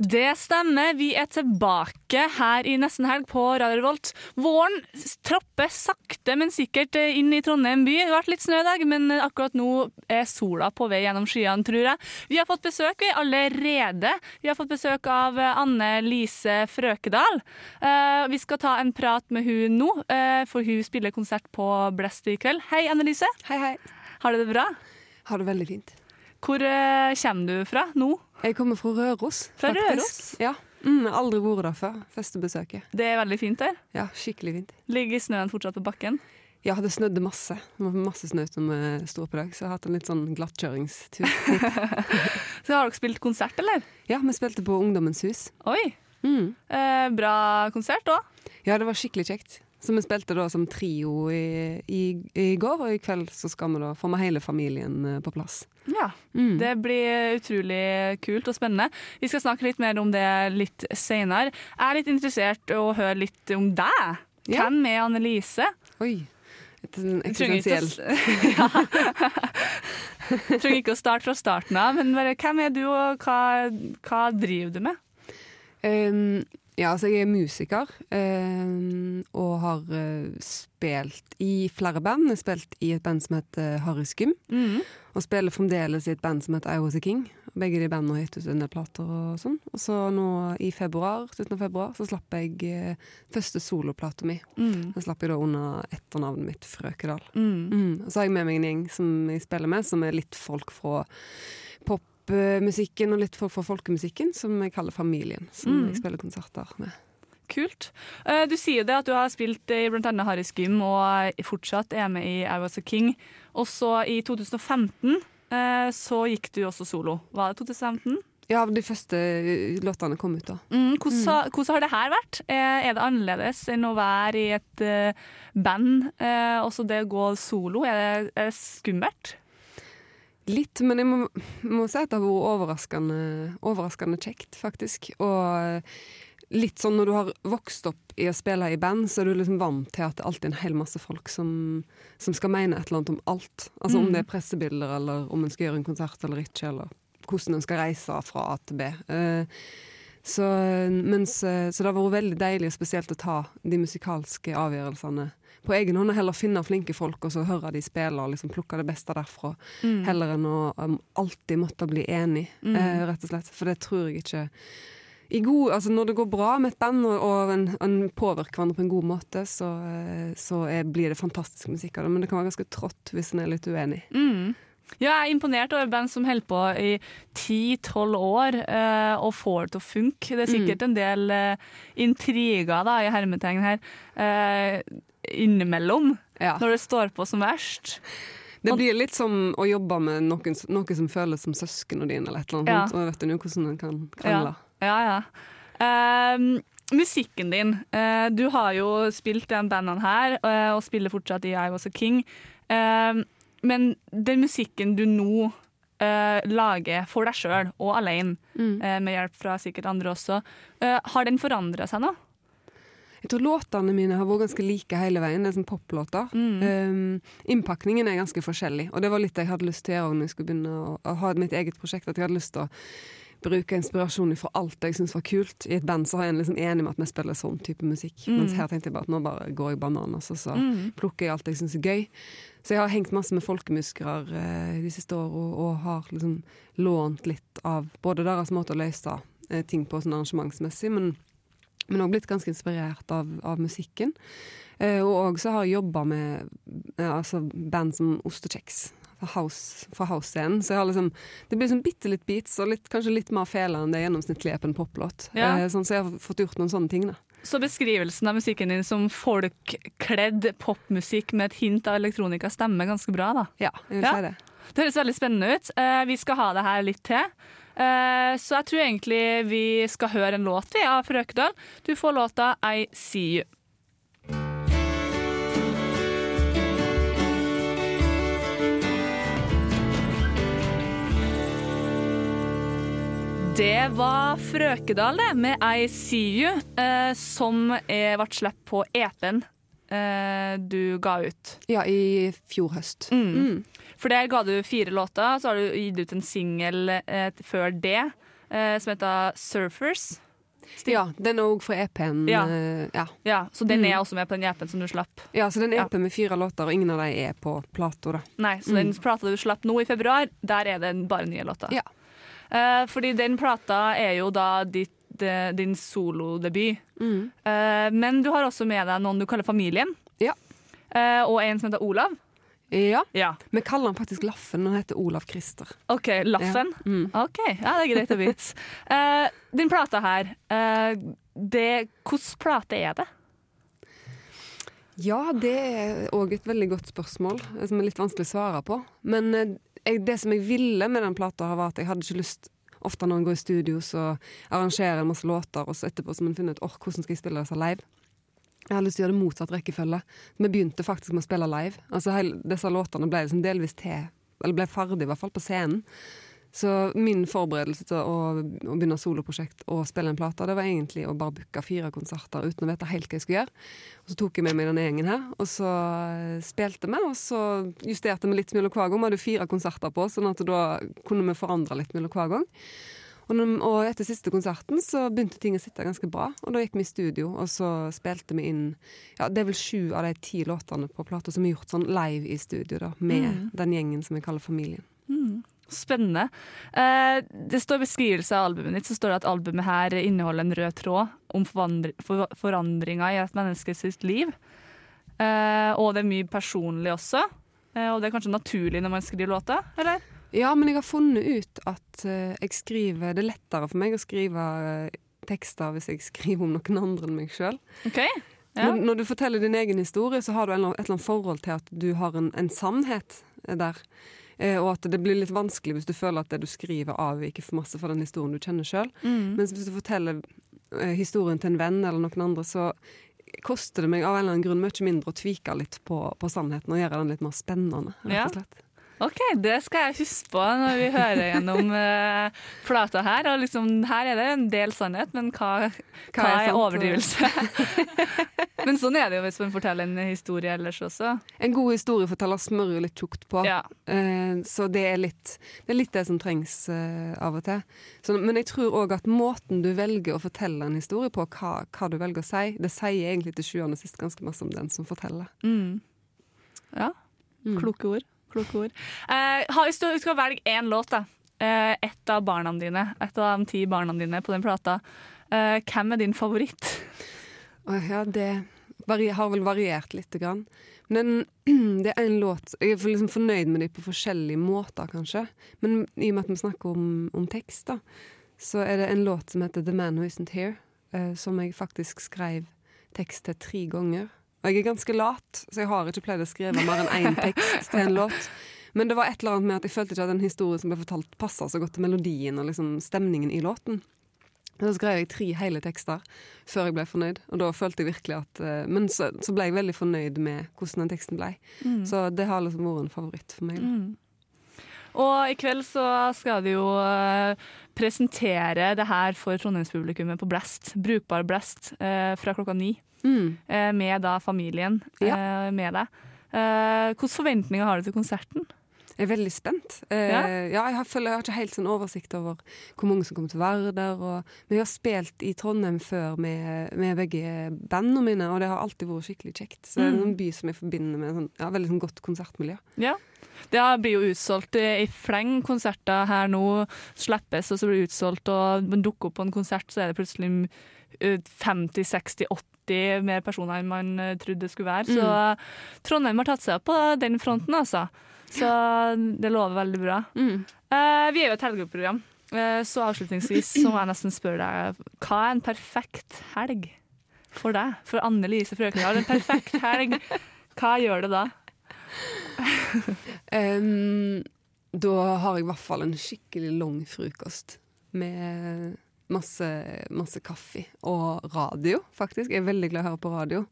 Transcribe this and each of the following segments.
Det stemmer, vi er tilbake her i Nesten helg på Radio Revolt. Våren tropper sakte, men sikkert inn i Trondheim by. Det har vært litt snø i dag, men akkurat nå er sola på vei gjennom skyene, tror jeg. Vi har fått besøk vi allerede. Vi har fått besøk av Anne Lise Frøkedal. Eh, vi skal ta en prat med hun nå, eh, for hun spiller konsert på Blest i kveld. Hei, Anne Lise. Hei, hei. Har du det bra? Har det veldig fint. Hvor uh, kommer du fra nå? Jeg kommer fra Røros. Fra faktisk. Røros? Ja. Mm, aldri vært der før. Første besøket. Det er veldig fint der. Ja, skikkelig fint. Ligger snøen fortsatt på bakken? Ja, det snødde masse. Det var masse snø som sto i dag, så jeg har hatt en litt sånn glattkjøringstur. Så har dere spilt konsert, eller? ja, vi spilte på Ungdommens hus. Oi, Mm. eh, bra konsert òg. Ja, det var skikkelig kjekt. Så vi spilte da som trio i, i, i går, og i kveld så skal vi da få med hele familien eh, på plass. Ja, Mm. det blir utrolig kult og spennende. Vi skal snakke litt mer om det litt seinere. Jeg er litt interessert i å høre litt om deg. Ja. Hvem er Annelise? Oi. Et, eksistensielt. Ja. trenger ikke å starte fra starten av, men bare, hvem er du, og hva, hva driver du med? Um, ja, altså jeg er musiker eh, og har uh, spilt i flere band. Jeg har spilt i et band som heter Harrys Gym, Mm. og spiller fremdeles i et band som heter I Was A King. Begge de bandene har gitt ut en del plater og sånn. Og så nå i februar, slutten av februar så slapp jeg eh, første soloplata mi. Mm. Den slapp jeg da under etternavnet mitt, Frøkedal. Mm. Mm. Og så har jeg med meg en gjeng som jeg spiller med, som er litt folk fra popmusikken og litt for, for folkemusikken, som jeg kaller Familien. Som Mm. jeg spiller konserter med. Kult. Eh, Du sier jo det at du har spilt i blant annet Harrys Gym og fortsatt er med i I Was A King. Og så i 2015 eh, så gikk du også solo. Var det 2015? Ja, de første eh, låtene kom ut da. Mm, hvordan, hvordan har det her vært? Er det annerledes enn å være i et band? Også det å gå solo, er det, er det skummelt? Litt, men jeg må, må si at det har vært overraskende, overraskende kjekt, faktisk. Og litt sånn når du har vokst opp i å spille i band, så er du liksom vant til at det alltid er en hel masse folk som, som skal mene et eller annet om alt. Altså om Mm. det er pressebilder, eller om en skal gjøre en konsert eller ikke, eller hvordan en skal reise fra A til B. Uh, så, mens, eh, så det har vært veldig deilig og spesielt å ta de musikalske avgjørelsene på egen hånd, og heller finne flinke folk og så høre de spille og liksom plukke det beste derfra. Mm. Heller enn å um, alltid måtte bli enig, Mm. eh, rett og slett. For det tror jeg ikke i god, altså Når det går bra med et band, og, og en, en påvirker hverandre på en god måte, så, eh, så er, blir det fantastisk musikk av det. Men det kan være ganske trått hvis en er litt uenig. Mm. Ja, jeg er imponert over band som holder på i 10-12 år eh, og får det til å funke. Det er sikkert en del eh, intriger da, i hermetegn her eh, innimellom, Ja. når det står på som verst. Det blir litt som å jobbe med noen, noe som føles som søsknene dine, eller et eller annet. Ja. Og vet du hvordan en kan krangle. Ja, ja. Ehm, musikken din. Uh, du har jo spilt de bandene her, uh, og spiller fortsatt i I Was A King. Uh, men den musikken du nå eh, lager for deg sjøl og alene, Mm. med hjelp fra sikkert andre også, har den forandra seg nå? Jeg tror låtene mine har vært ganske like hele veien. Det er sånn poplåter. Mm. Um, innpakningen er ganske forskjellig, og det var litt jeg hadde lyst til å gjøre når jeg skulle begynne å, å ha mitt eget prosjekt. At jeg hadde lyst til å bruke inspirasjon fra alt jeg syns var kult. I et band så har jeg liksom enig med at vi spiller sånn type musikk, Mm. mens her tenkte jeg bare at nå bare går jeg bananas, og så Mm. plukker jeg alt jeg syns er gøy. Så jeg har hengt masse med folkemusikere eh, de siste årene, og, og har liksom lånt litt av både deres måte å løse eh, ting på sånn arrangementsmessig, men men òg blitt ganske inspirert av, av musikken. Eh, og òg så har jeg jobba med eh, altså band som Ostekjeks. fra house- fra house-scenen. så liksom, det blir sånn bitte litt beats og litt, kanskje litt mer fele enn det gjennomsnittlige på en poplåt. Ja. Eh, sånn, så jeg har fått gjort noen sånne ting. da. Så beskrivelsen av musikken din som folkkledd popmusikk med et hint av elektronika stemmer ganske bra, da. Ja, jeg vil Ja. si det. Det høres veldig spennende ut. Eh, vi skal ha det her litt til. Eh, så jeg tror egentlig vi skal høre en låt vi, av Frøkedal. Du får låta I See You. Det var Frøkedal, det, med I See You, eh, som ble sluppet på EP-en eh, du ga ut. Ja, i fjor høst. Mm. Mm. For der ga du fire låter, så har du gitt ut en singel eh, før det eh, som heter Surfers. Stil- Ja, den er òg fra EP-en. Ja. eh, ja. Ja, så den Mm. er også med på den EP-en som du slapp. ja, så den Ja. EP med fire låter, og ingen av dem er på plata. Nei, så den plata du slapp nå i februar, der er det bare nye låter. Ja. Eh, fordi den plata er jo da ditt, eh, din solodebut. Mm. Uh, men du har også med deg noen du kaller familien. Ja. Uh, og en som heter Olav. Ja, Ja. vi kaller han faktisk Laffen, og han heter Olav Christer. OK, Laffen. Ja. Mm. OK, ja, det er greit å vite. uh, din plate her, uh, det, hvordan plate er det? Ja, det er òg et veldig godt spørsmål, som er litt vanskelig å svare på. Men jeg, det som jeg ville med den plata, var at jeg hadde ikke lyst Ofte når en går i studio, så arrangerer en masse låter, og så etterpå så må en finne ut oh, hvordan skal jeg spille disse live. Jeg har lyst til å gjøre det motsatt rekkefølge. Vi begynte faktisk med å spille live. Altså, hele, disse låtene ble liksom delvis til, eller ble ferdig i hvert fall, på scenen. Så min forberedelse til å, å begynne soloprosjekt og spille en plate, det var egentlig å bare booke fire konserter uten å vite helt hva jeg skulle gjøre. Og så tok jeg med meg denne gjengen her, og så eh, spilte vi, og så justerte vi litt mellom hver gang. Vi hadde fire konserter på, sånn at da kunne vi forandre litt mellom hver gang. Og, og etter siste konserten så begynte ting å sitte ganske bra, og da gikk vi i studio, og så spilte vi inn Ja, det er vel sju av de ti låtene på plata som er gjort sånn live i studio, da, med den gjengen som vi kaller familien. Spennende. Eh, det står beskrivelse av albumet ditt, så står det at albumet her inneholder en rød tråd om forandringer i et menneske sitt liv. Eh, og det er mye personlig også. Eh, og det er kanskje naturlig når man skriver låter, eller? Ja, men jeg har funnet ut at jeg skriver Det er lettere for meg å skrive tekster hvis jeg skriver om noen andre enn meg sjøl. Okay. Ja. Når, når du forteller din egen historie, så har du et eller annet forhold til at du har en, en sannhet der. Eh, og at det blir litt vanskelig hvis du føler at det du skriver avviker for masse fra den historien du kjenner sjøl. Mm. Mens hvis du forteller eh, historien til en venn eller noen andre, så koster det meg av en eller annen grunn mye mindre å tvike litt på, på sannheten og gjøre den litt mer spennende. rett og slett. OK, det skal jeg huske på når vi hører gjennom uh, plata her. Og liksom, her er det en del sannhet, men hva, hva, er, er overdrivelse? men sånn er det jo hvis man forteller en historie ellers også. En god historieforteller smører litt tjukt på. Ja. uh, så det er, litt, det er litt det som trengs uh, av og til. Så, men jeg tror òg at måten du velger å fortelle en historie på, hva, hva du velger å si, det sier egentlig til sjuende og sist ganske masse om den som forteller. Mm. Ja, Mm. kloke ord. Kloke ord. Eh, hvis du skal velge én låt, da. Eh, ett av barna dine, et av de ti barna dine på den plata. Eh, hvem er din favoritt? Ja, det har vel variert lite grann. Men det er en låt Jeg er liksom fornøyd med dem på forskjellige måter, kanskje. Men i og med at vi snakker om, om tekst, da, så er det en låt som heter 'The Man Who Isn't Here', eh, som jeg faktisk skrev tekst til tre ganger. Og jeg er ganske lat, så jeg har ikke pleid å skrive mer enn én tekst til en låt. Men det var et eller annet med at jeg følte ikke at den historien som ble fortalt, passa så godt til melodien og liksom stemningen i låten. Og Så skrev jeg tre hele tekster før jeg ble fornøyd, og da følte jeg virkelig at eh, Men så, så ble jeg veldig fornøyd med hvordan den teksten ble. Så det har liksom vært en favoritt for meg. Mm. Og i kveld så skal vi jo eh, presentere det her for trondheimspublikummet på Blast, brukbar Blast, eh, fra klokka ni mm. Eh, med da familien eh, ja. med deg. Eh, Hvilke forventninger har du til konserten? Jeg er veldig spent. Ja. Ja, jeg, har, jeg har ikke helt sånn oversikt over hvor mange som kommer til å være der. Og, men jeg har spilt i Trondheim før med, med, begge bandene mine, og det har alltid vært skikkelig kjekt. Så mm. det er mm. en by som jeg forbinder med sånn, ja, veldig sånn godt konsertmiljø. Ja. Det blir jo utsolgt i fleng konserter her nå. Slippes, og så blir det utsolgt, og dukker opp på en konsert, så er det plutselig 50 60 80 alltid mer personer enn man eh, trodde det skulle være. Så mm. Trondheim har tatt seg opp på den fronten, altså. Så det lover veldig bra. Mm. Uh, vi er jo et helgeprogram, uh, så avslutningsvis så må jeg nesten spørre deg Hva er en perfekt helg for deg? For Anne Lise Frøkner har en perfekt helg. Hva gjør det da? um, da har jeg i hvert fall en skikkelig lang frokost med masse, masse kaffe og radio, faktisk. Jeg er veldig glad i å høre på radio.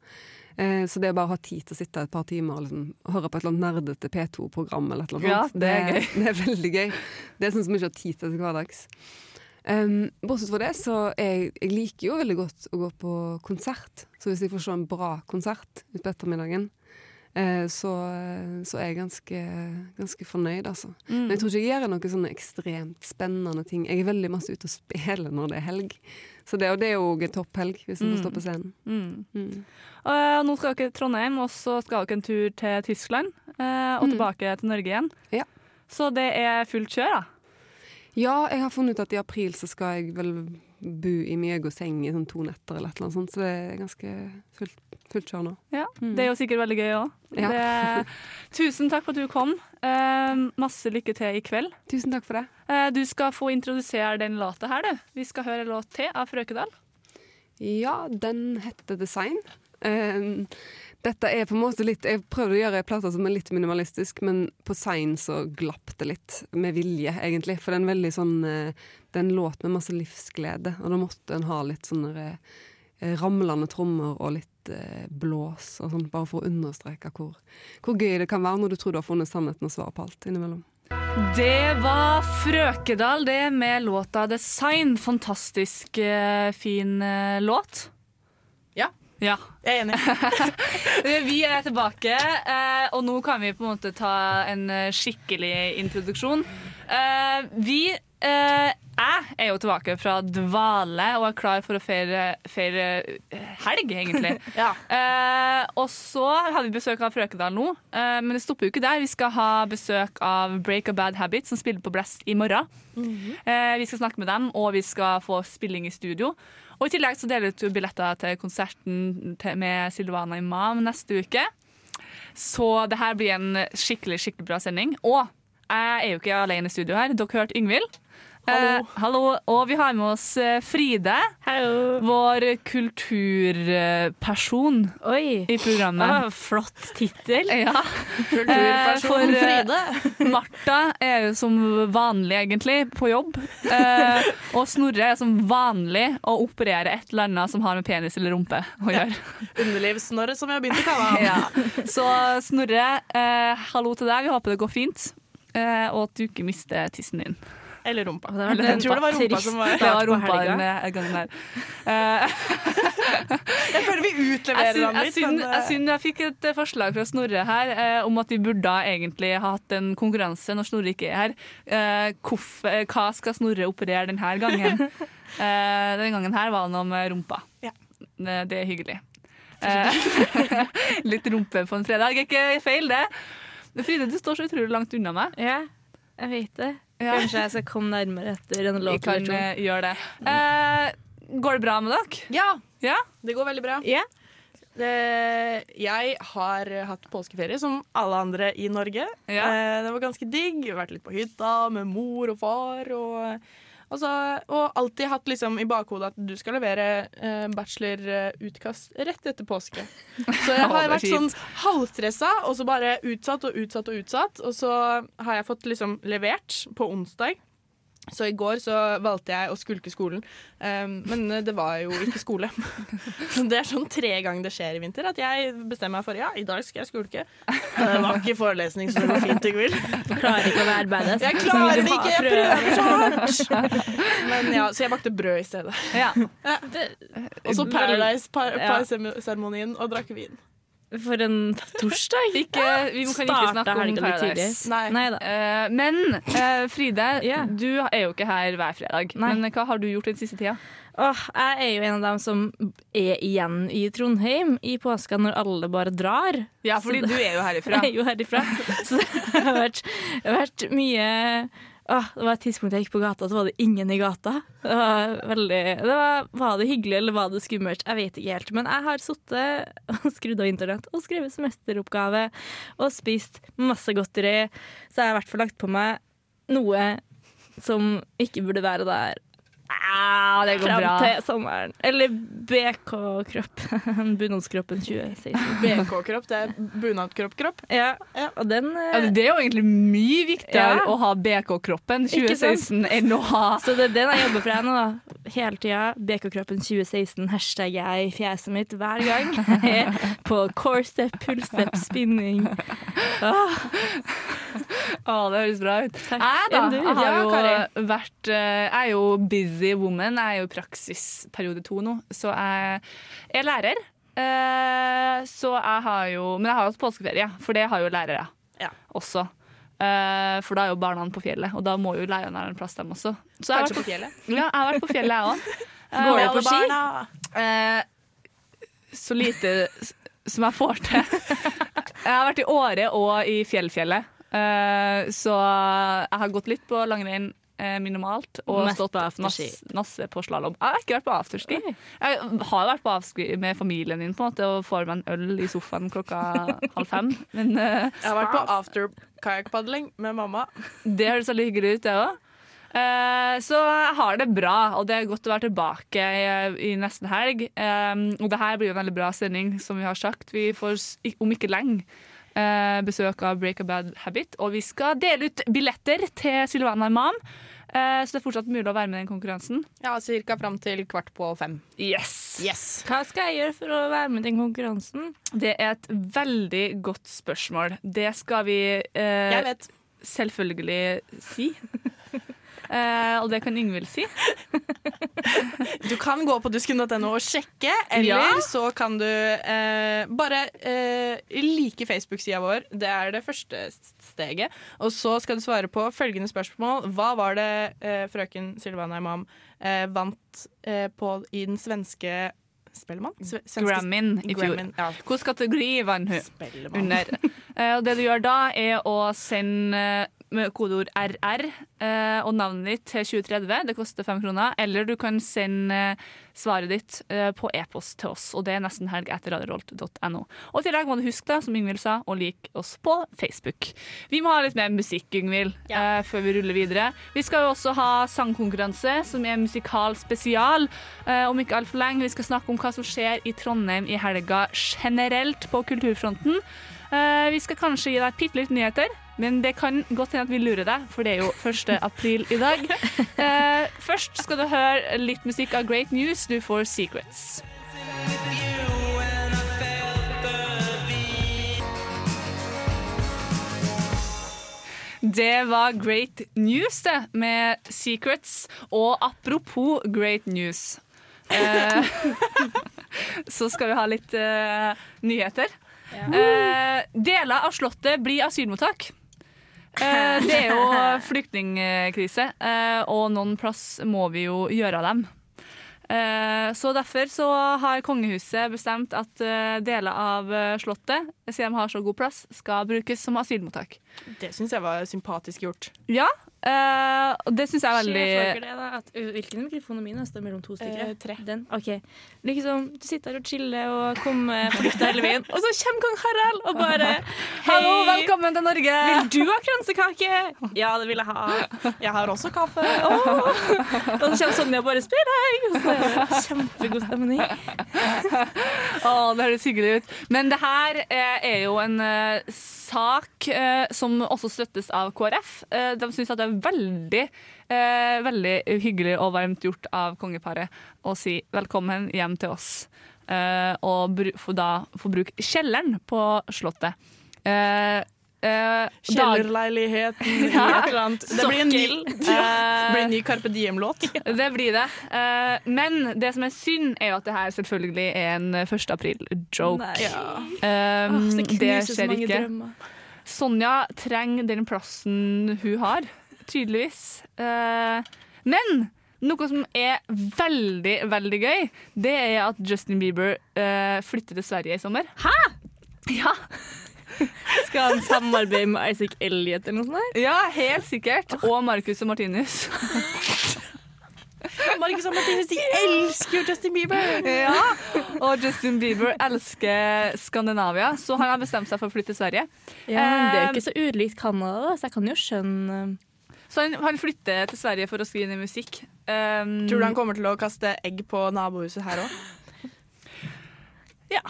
Eh, så det er bare å ha tid til å sitte et par timer og liksom, høre på et eller annet nerdete P2-program eller et eller annet Ja, det er gøy. Det er veldig gøy. Det er sånn som vi ikke har tid til til hverdags. Um, bortsett fra det, så jeg, jeg liker jo veldig godt å gå på konsert. Så hvis jeg får se en bra konsert utpå ettermiddagen, eh, så, så er jeg ganske, ganske fornøyd, altså. Mm. Men jeg tror ikke jeg gjør noe sånne ekstremt spennende ting. Jeg er veldig masse ute og spiller når det er helg. Så det, og det er jo en topphelg, hvis en får stå på scenen. Mm. Mm. Og nå skal dere til Trondheim, og så skal dere en tur til Tyskland. eh, og Mm. tilbake til Norge igjen. Ja. Så det er fullt kjør, da. Ja, jeg har funnet ut at i april så skal jeg vel bo i min egen seng i sånn to netter eller annet sånt, så det er ganske fullt, fullt kjør nå. Ja, Mm. Det er jo sikkert veldig gøy òg. Ja. Tusen takk for at du kom. Eh, masse lykke til i kveld. Tusen takk for det. Eh, du skal få introdusere den låta her, du. Vi skal høre en låt til av Frøkedal. Ja, den heter Design. Eh, dette er på en måte litt Jeg prøvde å gjøre ei plate som er litt minimalistisk, men på sein så glapp det litt. Med vilje, egentlig. For det er en veldig sånn eh, Det er en låt med masse livsglede, og da måtte en ha litt sånne eh, ramlende trommer og litt eh, blås og sånn, bare for å understreke hvor, hvor gøy det kan være når du tror du har funnet sannheten og svaret på alt innimellom. Det var Frøkedal, det, med låta 'Design'. Fantastisk fin låt. Ja. Jeg er enig. Vi er tilbake, eh, og nå kan vi på en måte ta en eh, skikkelig introduksjon. Eh, vi Jeg er jo tilbake fra dvale og er klar for å feire, feire helg, egentlig. Ja. Og så hadde vi besøk av Frøkedal nå, men det stopper jo ikke der. Vi skal ha besøk av Break a Bad Habit, som spiller på Blast i morgen. eh, vi skal snakke med dem, og vi skal få spilling i studio. Og I tillegg så deler vi ut billetter til konserten med Silvana Imam neste uke. Så det her blir en skikkelig skikkelig bra sending. Og jeg er jo ikke alene i studio her. Dere hørte Yngvild. Hallo. Eh, hallo. Og vi har med oss Fride. Fride, vår kulturperson Oi! i programmet. Ah, flott tittel. Ja. Kulturperson for, eh, Fride. Martha er jo som vanlig egentlig på jobb. Eh, og Snorre er som vanlig å operere et eller annet som har med penis eller rumpe å gjøre. Underlivssnorre, som jeg har begynt å kalle ham. Ja. Så Snorre, eh, hallo til deg. Vi håper det går fint. Eh, og at du ikke mister tissen din. Eller rumpa. Det var Jeg tror det var rumpa trist som var Det var rumpa denne gangen her. Eh, Jeg føler vi utleverer den han litt. jeg, eh, jeg fikk et eh, forslag fra Snorre her eh, om at vi burde egentlig ha hatt en konkurranse når Snorre ikke er her. Eh, hvorf- eh, hva skal Snorre operere denne gangen? Eh, denne gangen her var det noe med rumpa. Ja. Det, det er hyggelig. Eh, litt rumpe på en fredag er ikke feil, det. Fride, du står så utrolig langt unna meg. Ja, jeg vet det. Ja. Kanskje jeg skal komme nærmere etter en Vi låt kan eller to. eh, gjøre det. Uh, går det bra med dere? ja, Ja? det går veldig bra. Yeah. Det, jeg har hatt påskeferie som alle andre i Norge. Ja. Eh, det var ganske digg. Vært litt på hytta med mor og far. Og, altså, og alltid hatt liksom i bakhodet at du skal levere eh, bachelorutkast rett etter påske. Så jeg har vært sånn halvstressa, og så bare utsatt og utsatt og utsatt. Og så har jeg fått liksom levert på onsdag. Så i går så valgte jeg å skulke skolen, um, men det var jo ikke skole. Det er sånn tre ganger det skjer i vinter, at jeg bestemmer meg for ja, i dag skal jeg skulke. Det var ikke forelesning, så det går fint, Ingvild. Klarer ikke å være badass. Jeg klarer det ikke, jeg prøve. prøver så hardt. Men ja, Så jeg bakte brød i stedet. ja. Og så Paradise-seremonien og drakk vin. For en torsdag. Ikke, vi kan ikke snakke om. Paradise. Nei. Nei da. Eh, men uh, Fride, yeah. du er jo ikke her hver fredag. Nei. Men hva har du gjort den siste tida? Oh, jeg er jo en av dem som er igjen i Trondheim i påska når alle bare drar. Ja, fordi det- du er jo herifra. Jeg er jo herifra. Så det har vært, vært mye Åh, det var et tidspunkt jeg gikk på gata, så var det ingen i gata. Det var, veldig, det var, var det hyggelig eller var det skummelt? Jeg vet ikke helt. Men jeg har sittet og skrudd av internett og skrevet semesteroppgave og spist masse godteri. Så jeg har i hvert fall lagt på meg noe som ikke burde være der. Ja, det går Frem bra. til sommeren. Eller BK-kropp. Bunadskroppen 2016. BK-kropp, det er bunadkropp-kropp. Ja, Ja. og den eh, Ja, det er jo egentlig mye viktigere Ja. å ha BK-kroppen 2016 enn å ha Så det er den jeg jobber for jeg nå, da. Hele tida. BK-kroppen 2016, hashtag jeg i fjeset mitt hver gang. På core step, pull step, spinning. Åh, Å, det høres bra ut. Jeg, da, jeg har jo Kari. vært eh, Jeg er jo busy woman. Jeg er jo i praksisperiode to nå, så jeg er lærer. Eh, så jeg har jo Men jeg har hatt påskeferie, for det har jo lærere Ja. også. Eh, for da er jo barna på fjellet, og da må jo lærerne ha en plass, dem også. Så jeg har vært på fjellet. Ja, jeg har vært på fjellet, jeg òg. Går du på ski? så lite som jeg får til. Jeg har vært i Åre og i Fjellfjellet, eh, så jeg har gått litt på langrenn eh, minimalt og Mest stått på masse, masse på slalåm. Jeg har ikke vært på afterski. Jeg har vært på afterski med familien min på en måte og får meg en øl i sofaen klokka halv fem. Men eh, Jeg har vært på afterkajakkpadling med mamma. det høres veldig hyggelig ut, det òg. så jeg har det bra, og det er godt å være tilbake i, i nesten helg. Um, og det her blir en veldig bra sending, som vi har sagt. Vi får om ikke lenge eh, besøk av Break a Bad Habit, og vi skal dele ut billetter til Silvana Imam. Eh, så det er fortsatt mulig å være med i den konkurransen. Ja, Cirka fram til kvart på fem. Yes! Yes. Hva skal jeg gjøre for å være med i den konkurransen? Det er et veldig godt spørsmål. Det skal vi eh, Jeg vet. selvfølgelig si. Eh, og det kan Yngvild si. Du kan gå på dusken.no og sjekke, eller Ja. så kan du eh, bare eh, like Facebook-sida vår. Det er det første steget. Og så skal du svare på følgende spørsmål. Hva var det frøken Silvana Imam vant på i den svenske Spellemann? Grammyn i fjor. Grammyn, Ja. Hvilken kategori vant hun Spellemann. under? Eh, det du gjør da, er å sende med kodeord RR eh, og navnet ditt til 2030. Det koster fem kroner. Eller du kan sende eh, svaret ditt eh, på e-post til oss, og det er nesten helg etter radiorolt.no. Og i tillegg må du huske, da, som Yngvild sa, å like oss på Facebook. Vi må ha litt mer musikk, Yngvild, eh, før vi ruller videre. Vi skal jo også ha sangkonkurranse, som er musikal spesial, eh, om ikke altfor lenge. Vi skal snakke om hva som skjer i Trondheim i helga generelt på kulturfronten. Eh, vi skal kanskje gi deg bitte litt nyheter, men det kan godt hende at vi lurer deg, for det er jo 1. april i dag. Eh, først skal du høre litt musikk av Great News. Du får Secrets. Det var Great News, det, med Secrets. Og apropos Great News, eh, så skal vi ha litt eh, nyheter. Eh, deler av Slottet blir asylmottak. Eh, det er jo flyktningkrise, eh, og noen plass må vi jo gjøre av dem. Eh, så derfor så har kongehuset bestemt at eh, deler av eh, Slottet, siden de har så god plass, skal brukes som asylmottak. Det syns jeg var sympatisk gjort. Ja, eh, og det syns jeg er veldig dere det, da? At, uh, hvilken mikrofon er min? Står mellom to stykker. Uh, tre. Den? Okay. Liksom, du sitter her og chiller og kommer på lufta hele veien, og så kommer kong Harald og bare Hei, Hallo, velkommen til Norge! vil du ha kransekake? Ja, det vil jeg ha. Jeg har også kaffe. Og så kommer Sonja og bare spør deg. Og så er det kjempegod stemning. Å, det høres hyggelig ut. Men det her eh, er jo en sak som også støttes av KrF. De syns at det er veldig, eh, veldig hyggelig og varmt gjort av kongeparet å si velkommen hjem til oss. Eh, og få da få bruke kjelleren på Slottet. Eh, Uh, Kjellerleiligheten Ja. et eller annet. Det blir en ny, uh, blir en ny Carpe Diem-låt. Det blir det. Uh, men det som er synd, er jo at det her selvfølgelig er en 1. april-joke. Ja. Um, det knuser skjer ikke. drømmer. Sonja trenger den plassen hun har, tydeligvis. Eh, men noe som er veldig, veldig gøy, det er at Justin Bieber eh, flytter til Sverige i sommer. Hæ?! Ja, Skal han samarbeide med Isaac Elliot eller noe sånt? der? ja helt sikkert. Og Marcus og Martinus. Marcus og Martinus de elsker jo Justin Bieber! Ja, og Justin Bieber elsker Skandinavia, så han har bestemt seg for å flytte til Sverige. Ja, men det er jo ikke så ulikt Canada, så jeg kan jo skjønne Så han, han flytter til Sverige for å skrive ned musikk. Um, Tror du han kommer til å kaste egg på nabohuset her òg? Ja.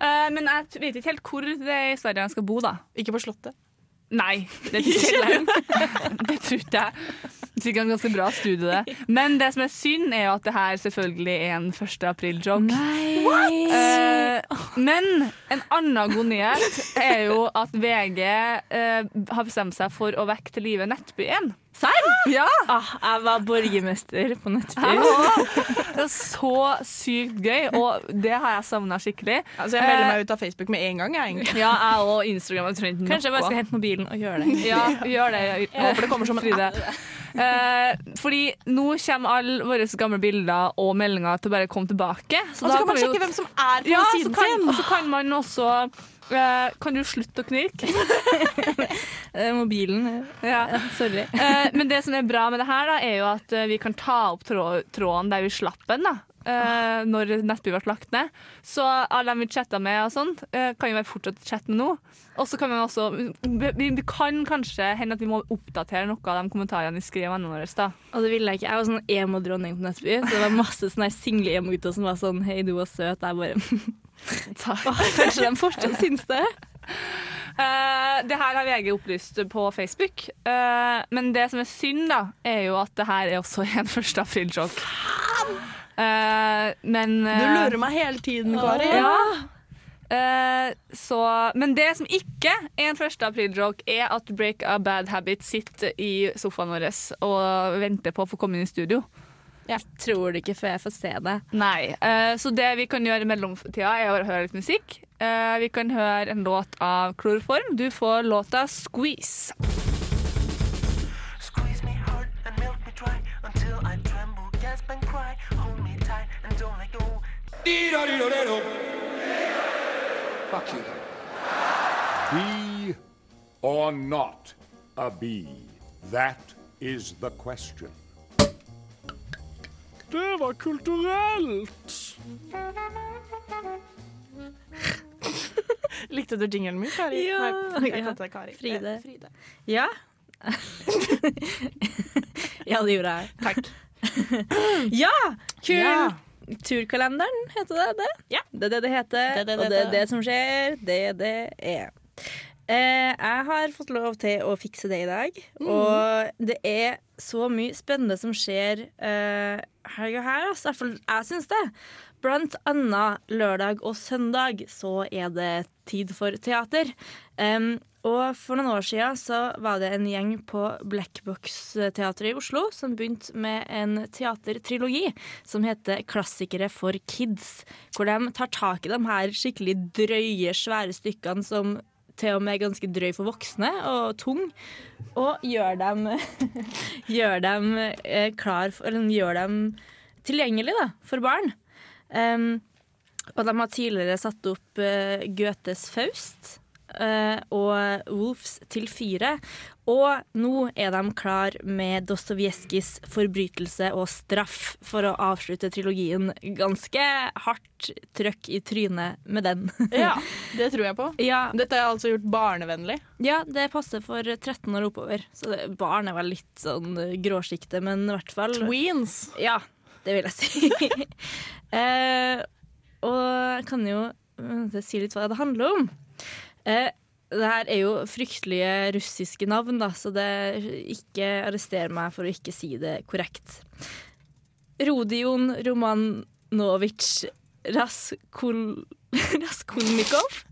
Eh, men jeg vet ikke helt hvor det er i Sverige han skal bo, da. Ikke på Slottet. Nei, det er ikke jeg. det tror ikke jeg. Sikkert en ganske bra studie, det. Men det som er synd, er jo at det her selvfølgelig er en 1. april-joke. Eh, men en annen god nyhet er jo at VG eh, har bestemt seg for å vekke til live Nettbyen. Serr? Ja! Ah, jeg var borgermester på Nettby. Det er så sykt gøy, og det har jeg savna skikkelig. Altså, jeg melder meg ut av Facebook med en gang. Jeg, egentlig. Ja, jeg og Instagram. Ikke Kanskje jeg bare skal hente mobilen og gjøre det. Ja, gjør det. Jeg håper det kommer som en Fride. Eh, fordi nå kommer alle våre gamle bilder og meldinger til å bare komme tilbake. Og så kan man sjekke hvem som er på ja, siden kan, sin. og så kan man også eh, Kan du slutte å knirke? Eh, Mobilen. Ja. Ja, sorry. Eh, men det som er bra med det her, da, er jo at vi kan ta opp trå tråden der vi slapp den. da. eh, når Nettby ble lagt ned. Så alle dem vi chatta med, og sånt, kan jo være fortsatt chatte med nå. Og så kan vi også vi, vi kan kanskje hende at vi må oppdatere noe av de kommentarene vi skrev vennene våre. da. Og det ville jeg ikke. Jeg var sånn emo-dronning på Nettby, så det var masse sånne single emo-gutter som var sånn Hei, du var søt. Jeg bare Åh, Kanskje de fortsatt syns det? Uh, det her har VG opplyst på Facebook, uh, men det som er synd, da, er jo at det her er også en 1. april-joke. Eh, men Du lurer meg hele tiden, Kari. Ja. Så, men det som ikke er en 1. april-joke, er at Break a Bad Habit sitter i sofaen vår og venter på å få komme inn i studio. Jeg tror det ikke før jeg får se det. Nei. uh, så det vi kan gjøre i mellomtida, er å høre litt musikk. Uh, vi kan høre en låt av Kloroform. Du får låta 'Squeeze'. Fuck you. hard and milk me dry until I tremble, gasp and cry. Hold me tight and don't let go. Be or not a bee? That is the question. Det var kulturelt. Likte du jingelen min, Kari? Ja. Nei, jeg heter Kari. Fride. Eh, Fride. Ja. ja, det gjorde jeg. Takk. Ja! Kul! Ja. Turkalenderen, heter det det? Ja. Det er det det heter, Det det, det og det det er det som skjer. Det det er. Eh, jeg har fått lov til å fikse det i dag, og det er så mye spennende som skjer eh, helga her. Altså. Jeg syns det. Blant annet lørdag og søndag så er det tid for teater. Um, og for noen år siden så var det en gjeng på Blackbox-teatret i Oslo som begynte med en teatertrilogi som heter Klassikere for kids. Hvor de tar tak i de her skikkelig drøye, svære stykkene som til og med ganske drøy for voksne og tung, og gjør dem, gjør dem eh, klar for, eller gjør dem tilgjengelig da, for barn. Um, og de har tidligere satt opp uh, Goethes Faust Uh, og Wolfs til fire. Og nå er de klar med Dostojevskijs Forbrytelse og straff for å avslutte trilogien. Ganske hardt trøkk i trynet med den. Ja, det tror jeg på. ja, Dette er altså gjort barnevennlig. ja, det passer for 13 år oppover. Så det, barn er vel litt sånn gråsjiktet, men i hvert fall Tweens. Ja, det vil jeg si. eh, og jeg kan jo eh, si litt hva det handler om. Eh, det her er jo fryktelige russiske navn, da, så det ikke arrester meg for å ikke si det korrekt. Rodion Romanovitsj Raskol... Raskolnikov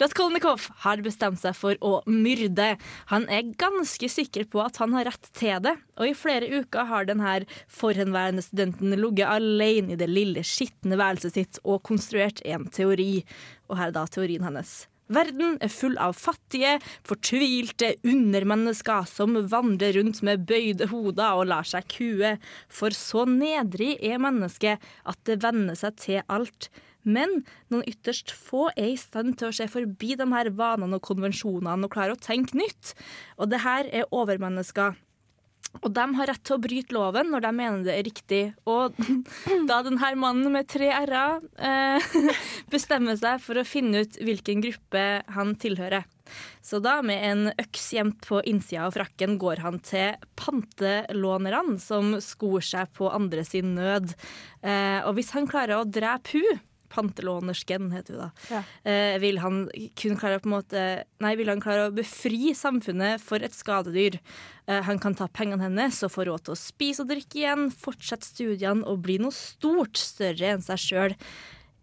Raskolnikov har bestemt seg for å myrde. Han er ganske sikker på at han har rett til det, og i flere uker har denne forhenværende studenten ligget alene i det lille, skitne værelset sitt og konstruert en teori. Og her er da teorien hennes. Verden er full av fattige, fortvilte undermennesker som vandrer rundt med bøyde hoder og lar seg kue. For så nedrig er mennesket at det venner seg til alt. Men noen ytterst få er i stand til å se forbi de her vanene og konvensjonene og klare å tenke nytt. Og det her er overmennesker Og de har rett til å bryte loven når de mener det er riktig. Og da denne mannen med tre r-er eh, bestemmer seg for å finne ut hvilken gruppe han tilhører. Så da, med en øks gjemt på innsida av frakken, går han til pantelånerne som skor seg på andre sin nød. Eh, og hvis han klarer å drepe hun Pantelånersken heter hun da. Ja. Eh, vil han kun klare å på en måte Nei, vil han klare å befri samfunnet for et skadedyr. Eh, han kan ta pengene hennes og få råd til å spise og drikke igjen, fortsette studiene og bli noe stort større enn seg sjøl.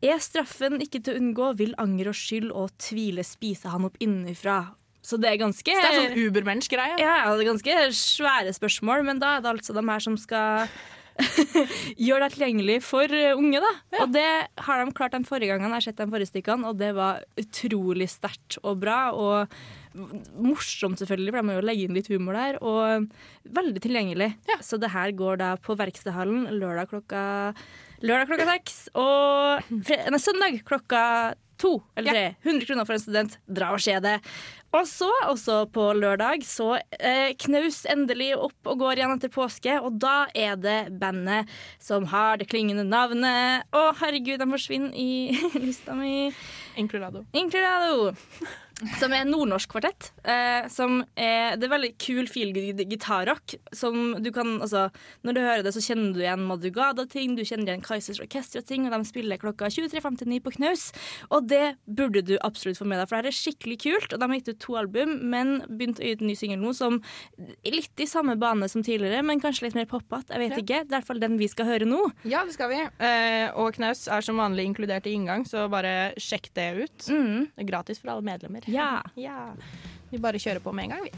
Er straffen ikke til å unngå, vil anger og skyld og tvile spise han opp innenfra. Så det er ganske Så det er sånn ubermensch-greie. ja, det er ganske svære spørsmål, men da er det altså de her som skal gjøre det tilgjengelig for uh, unge. da. Og det har de klart de forrige gangene jeg har sett de forrige stykkene, og det var utrolig sterkt og bra. Og morsomt, selvfølgelig, for de må jo legge inn litt humor der. Og veldig tilgjengelig. Så det her går da på Verkstedhallen lørdag klokka Lørdag klokka seks og nei, søndag klokka to eller tre. 100 kroner for en student. Dra og se det. Og så, også på lørdag, så eh, knaus endelig opp og går igjen etter påske. Og da er det bandet som har det klingende navnet Å, herregud, de forsvinner i lista mi. Includado. Inkludado. Som er en nordnorsk kvartett. Eh, som er, det er veldig kul feelgood gitarrock. Som du kan, altså, når du hører det, så kjenner du igjen Madrugada-ting, du kjenner igjen Kaizers Orkestra-ting, og de spiller klokka 23.59 på knaus. Og det burde du absolutt få med deg, for det her er skikkelig kult. Og de har gitt ut to album, men begynt å gi ut en ny singel nå som er litt i samme bane som tidligere, men kanskje litt mer poppete. Jeg vet Ja. ikke. Det er i hvert fall den vi skal høre nå. Ja, det skal vi. Eh, og Knaus er som vanlig inkludert i inngang, så bare sjekk det ut. Mm. Det er gratis for alle medlemmer. Ja. ja. Vi bare kjører på med en gang, vi.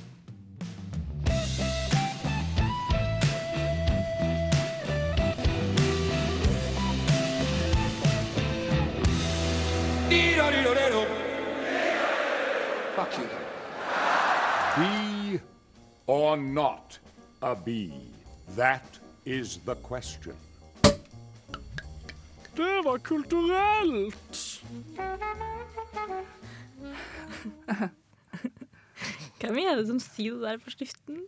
Fuck you. Be or not a bee? That is the question. Det var kulturelt. Hvem er det som sier det der på slutten?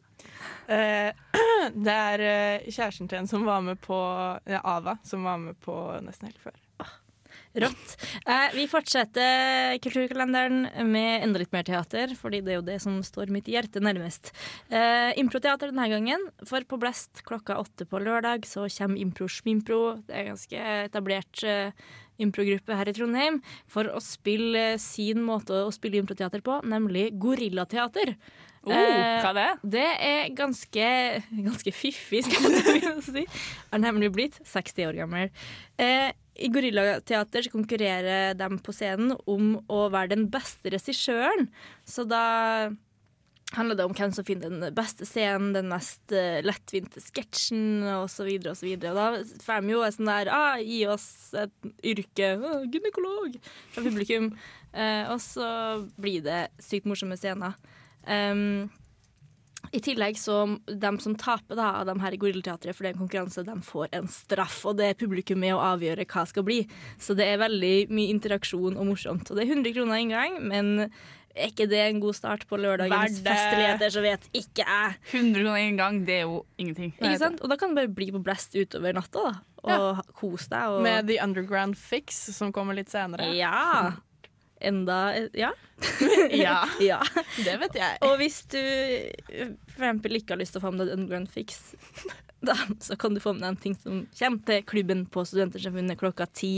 Eh, det er eh, kjæresten til en som var med på ja, Ava, som var med på Nesten helt før. Rått. Eh, vi fortsetter kulturkalenderen med enda litt mer teater, fordi det er jo det som står mitt hjerte nærmest. Eh, Improteater denne gangen, for på Blest klokka åtte på lørdag så kommer Impro Schmimpro. Det er ganske etablert eh, improgruppe her i Trondheim for å spille sin måte å spille improteater på, nemlig gorillateater. Oh, hva er det? Det er ganske, ganske fiffig, skal man si. Er nemlig blitt 60 år gammel. Eh, I Gorillateater så konkurrerer de på scenen om å være den beste regissøren. Så da handler det om hvem som finner den beste scenen, den mest uh, lettvinte sketsjen osv. Og, da får de jo en sånn der ah, Gi oss et yrke. Ah, gynekolog. Fra publikum. Uh, og så blir det sykt morsomme scener. Um, I tillegg så de som taper da, av de her i Gorillateatret, for det er en konkurranse, de får en straff. Og det er publikum med å avgjøre hva skal bli. Så det er veldig mye interaksjon og morsomt. Og det er 100 kroner inngang, men er ikke det en god start på lørdagens Verdt festligheter, så vet ikke jeg. 100 kroner en gang, det er jo ingenting. Ikke sant? Og da kan du bare bli på Blest utover natta, da. Og kose deg. Og... Med The Underground Fix, som kommer litt senere. Ja. Enda Ja. Ja. ja. Det vet jeg. Og hvis du for eksempel ikke har lyst til å få med deg Grand Fix, da, så kan du få med deg en ting som kommer til klubben på Studentersamfunnet klokka ti.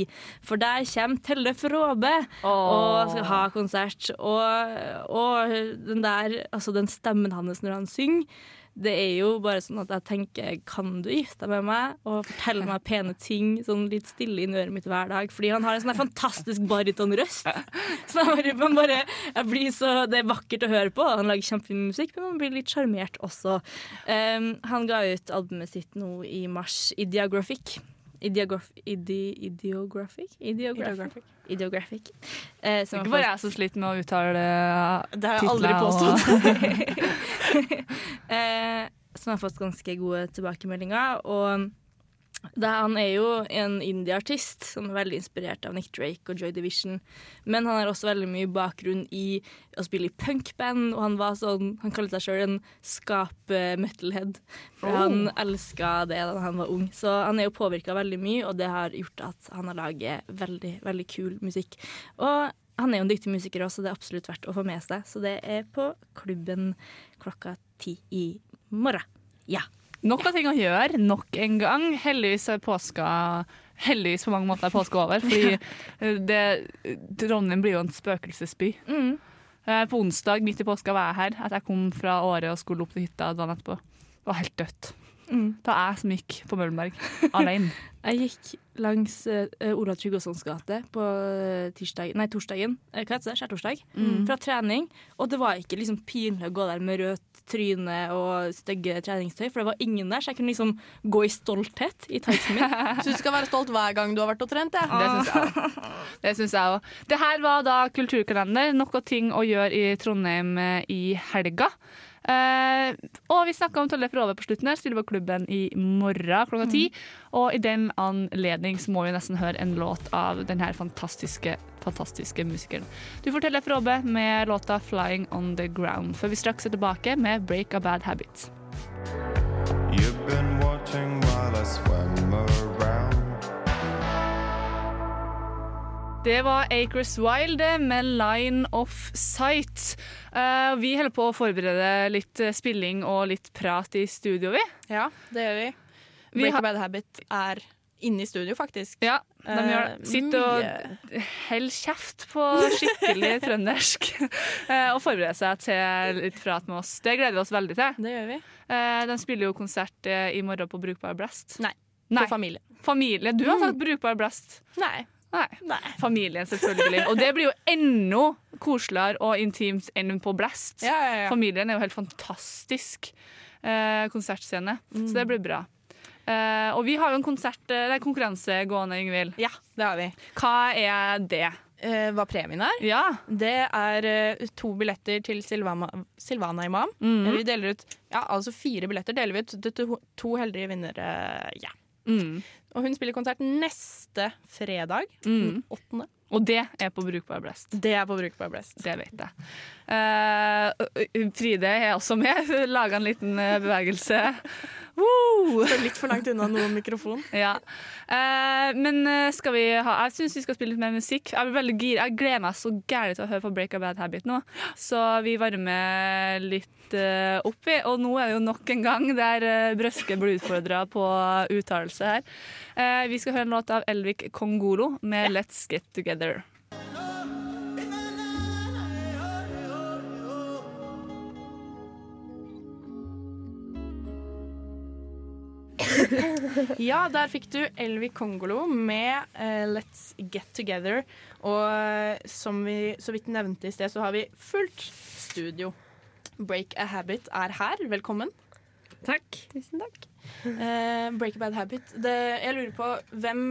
For der kommer Telle Fråbe og skal ha konsert. Og, og den der, altså den stemmen hans når han synger, det er jo bare sånn at jeg tenker Kan du gifte deg med meg og fortelle meg pene ting sånn litt stille inn i øret mitt hver dag? Fordi han har en sånn fantastisk baritonrøst. Så jeg bare, man bare, jeg blir så, det er vakkert å høre på. Han lager kjempefin musikk, men man blir litt sjarmert også. Um, han ga ut albumet sitt nå i mars, Ideographic. Ideograf idi ideographic? Ideographic. Ideographic. Eh, Ikke bare jeg som sliter med å uttale eh, Det har jeg aldri påstått. eh, som har fått ganske gode tilbakemeldinger. Og Det, han er jo en indie-artist som er veldig inspirert av Nick Drake og Joy Division. Men han har også veldig mye bakgrunn i å spille i punkband, og han var sånn, han kalte seg sjøl en skap-metalhead. For Oh. han elska det da han var ung. Så han er jo påvirka veldig mye, og det har gjort at han har laget veldig, veldig kul musikk. Og han er jo en dyktig musiker også, så det er absolutt verdt å få med seg. Så det er på klubben klokka ti i morgen. Ja. Nok av ting å gjøre, nok en gang. Heldigvis er påska Heldigvis på mange måter er påska over, fordi eh, det, Trondheim blir jo en spøkelsesby. Mm. Eh, På onsdag midt i påska var jeg her, at jeg kom fra Åre og skulle opp til hytta dagen etterpå. Det var helt dødt. Mm. Det var jeg som gikk på Møllenberg alene. Jeg gikk langs uh, Ola Tryggvasons gate på eh, tirsdag, nei, torsdagen, eh, hva heter det, skjærtorsdag, Mm. fra trening. Og det var ikke liksom pinlig å gå der med rødt tryne og stygge treningstøy, for det var ingen der, så jeg kunne liksom gå i stolthet i tightsen min. Så du skal være stolt hver gang du har vært og trent? Ja. Det syns jeg òg. Det. Det her var da Kulturkalender. Noe ting å gjøre i Trondheim eh, i helga. Eh, og vi snakka om Tollef Rove på slutten her, stiller på klubben i morgen klokka ti. Og i den anledning så må vi nesten høre en låt av denne fantastiske, fantastiske musikeren. Du får Tollef Rove med låta 'Flying On The Ground', før vi straks er tilbake med 'Break A Bad Habit'. You've been Det var Acres Wild med Line of Sight. Uh, vi holder på å forberede litt eh, spilling og litt prat i studio, vi. Ja, det gjør vi. Vi Break a Bad Habit er inne i studio, faktisk. Ja, de gjør Eh, det. Sitter og holder kjeft på skikkelig trøndersk uh, og forbereder seg til litt prat med oss. Det gleder vi oss veldig til. Det gjør vi. De spiller jo konsert i morgen på Brukbar Blast. Nei, Nei. på familie. Familie. Du har sagt Brukbar Blast. Nei. Nei. Nei. Familien, selvfølgelig. Og det blir jo enda koseligere og intimt enn på Blast. Ja, ja, ja. Familien er jo helt fantastisk eh, konsertscene, så det blir bra. Eh, og vi har jo en konsert, eh, er konkurranse gående, Ingvild. Ja, det har vi. Hva er det? Eh, hva premien er? Ja. Det er eh, to billetter til Silvana, Silvana Imam. Mm. Vi deler ut ja, altså fire billetter deler vi ut til to, to heldige vinnere. Ja. Mm. Og hun spiller konsert neste fredag, Mm. den åttende. Og det er på Brukbar Blest. Det er på Brukbar Blest. Det vet jeg. Eh, Fride er også med. Laga en liten eh, bevegelse. Woo! Står litt for langt unna noen mikrofon. Ja. Eh, men eh, skal vi ha Jeg syns vi skal spille litt mer musikk. Jeg, blir veldig gir. jeg gleder meg så gærent til å høre på Break a Bad Habit nå. Så vi varmer litt eh, opp, i. Og nå er det jo nok en gang der uh, Brøske blir utfordra på uttalelse her. Eh, vi skal høre en låt av Elvik Kongolo med 'Let's Get Together'. Ja, der fikk du Elvi Kongolo med uh, Let's Get Together. Og eh, som vi så vidt nevnte i sted, så har vi fullt studio. Break a Habit er her. Velkommen. Takk. Tusen takk. Uh, Break a Bad Habit. Det, jeg lurer på hvem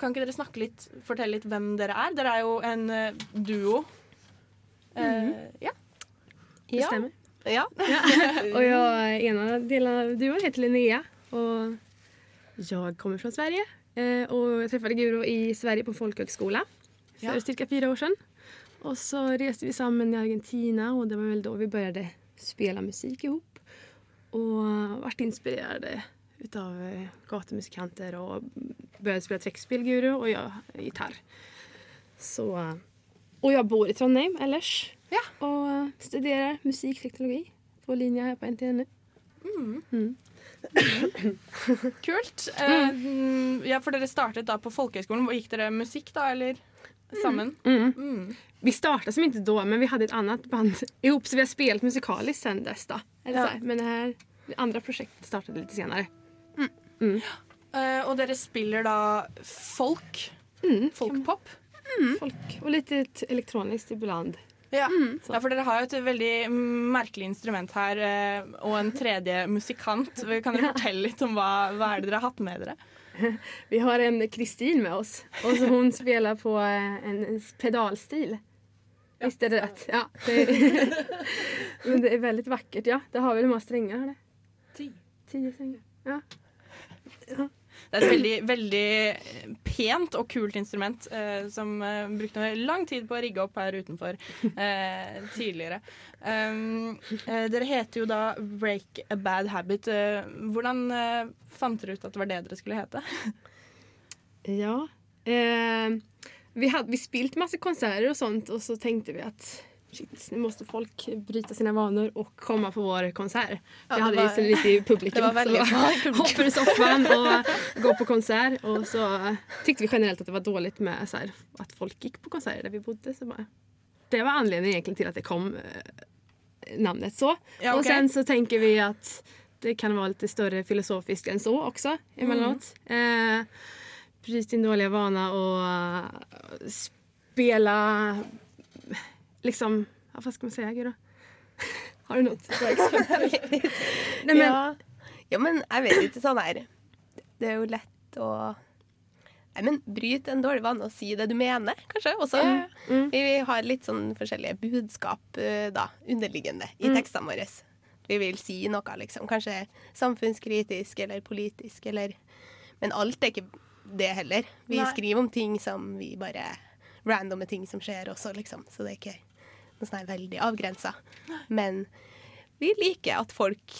Kan ikke dere snakke litt, fortelle litt hvem dere er? Dere er jo en uh, duo. Eh, Ja. Det Ja. ja. og Och en av delene av duoen heter Linnea och jag kommer från Sverige. Eh, och jag träffade Guro i Sverige på folkhögskola för Ja. cirka fyra år sedan. Och så reste vi samman i Argentina och det var väl då vi började spela musik ihop. Och vart inspirerade utav eh, gatumusikanter och började spela trekkspill Guro och jag gitarr. Så, och jag bor i Trondheim ellers. Och studerar musikteknologi på linje her på NTNU. Mm. Mm. Kult. Mm, ja, for dere startet da på folkehøyskolen. Gikk dere musikk, da, eller sammen? Mm. Mm. Vi startet som ikke da, men vi hadde et annet band ihop så vi har spilt musikalisk sen dess. da. Ja. så här. Men det andre det startet litt senere Mm. Uh, og dere spiller da folk? Folkpop? Folk. Og litt elektronisk ibland. Ja. Mm. ja, for dere har jo et veldig merkelig instrument her, eh, og en tredje musikant. Kan dere fortelle litt om hva, hva er det dere har hatt med dere? Vi har en Kristin med oss og så spiller spelar på eh, en pedalstil. Visst är det rett? Ja. Det er, men det er veldig vakkert, Ja, det har vi mange strenger. det? Ti? Ti strängar. Ja. ja. Det er et veldig, veldig pent og kult instrument eh, som eh, brukte lang tid på å rigge opp her utenfor eh, tidligere. Um, eh, dere heter jo da Break a Bad Habit. Eh, hvordan eh, fant dere ut at det var det dere skulle hete? Ja. Eh, vi, had, vi spilt masse konserter og sånt og så tenkte vi att shit, nu måste folk bryta sina vanor och komma på vår konsert. Ja, vi det hade var- liksom så lite i publiken. det var väldigt så i publiken. hoppa ur soffan och gå på konsert. Och så tyckte vi generellt att det var dåligt med så här, att folk gick på konserter där vi bodde. Så bara, det var anledningen egentligen till att det kom eh, namnet så. Ja, Och okej. sen så tänker vi att det kan vara lite större filosofiskt än så också emellanåt. Eh, bryt din dåliga vana och spela liksom, ja, Hva skal man si, Guro? Har du noe bra eksempel? Nej, men, ja. ja, men jeg vet ikke sånn her Det er jo lett å Nei, men Bryt en dårlig vane og si det du mener, kanskje. Også. Mm. Vi har litt sånn forskjellige budskap eh, da, underliggende i Mm. tekstene våre. Vi vil si noe, liksom. Kanskje samfunnskritisk eller politisk, eller Men alt er ikke det heller. Vi Nei. skriver om ting som vi bare Randomme ting som skjer også, liksom. Så det er ikke sånn her veldig avgrensa. Men vi liker at folk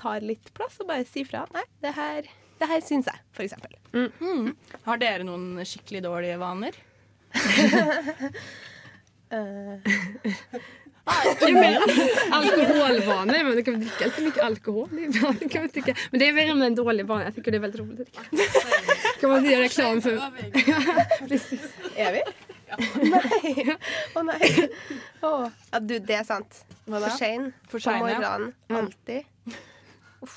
tar litt plass og bare sier fra. Nei, det her, det her syns jeg, for eksempel. Mm. Har dere noen skikkelig dårlige vaner? Alkoholvaner? men men du kan drikke dricka mye mycket alkohol ibland. Kan man tycka. Men det är med en dålig vana. Jag tycker det är väldigt roligt å drikke. Kan man inte göra reklam för... Precis. Er vi? Nei. Å nei. Oh. Ja, du, det er sant. Hva da? For sein For på morgenen. ja. Alltid. Uff.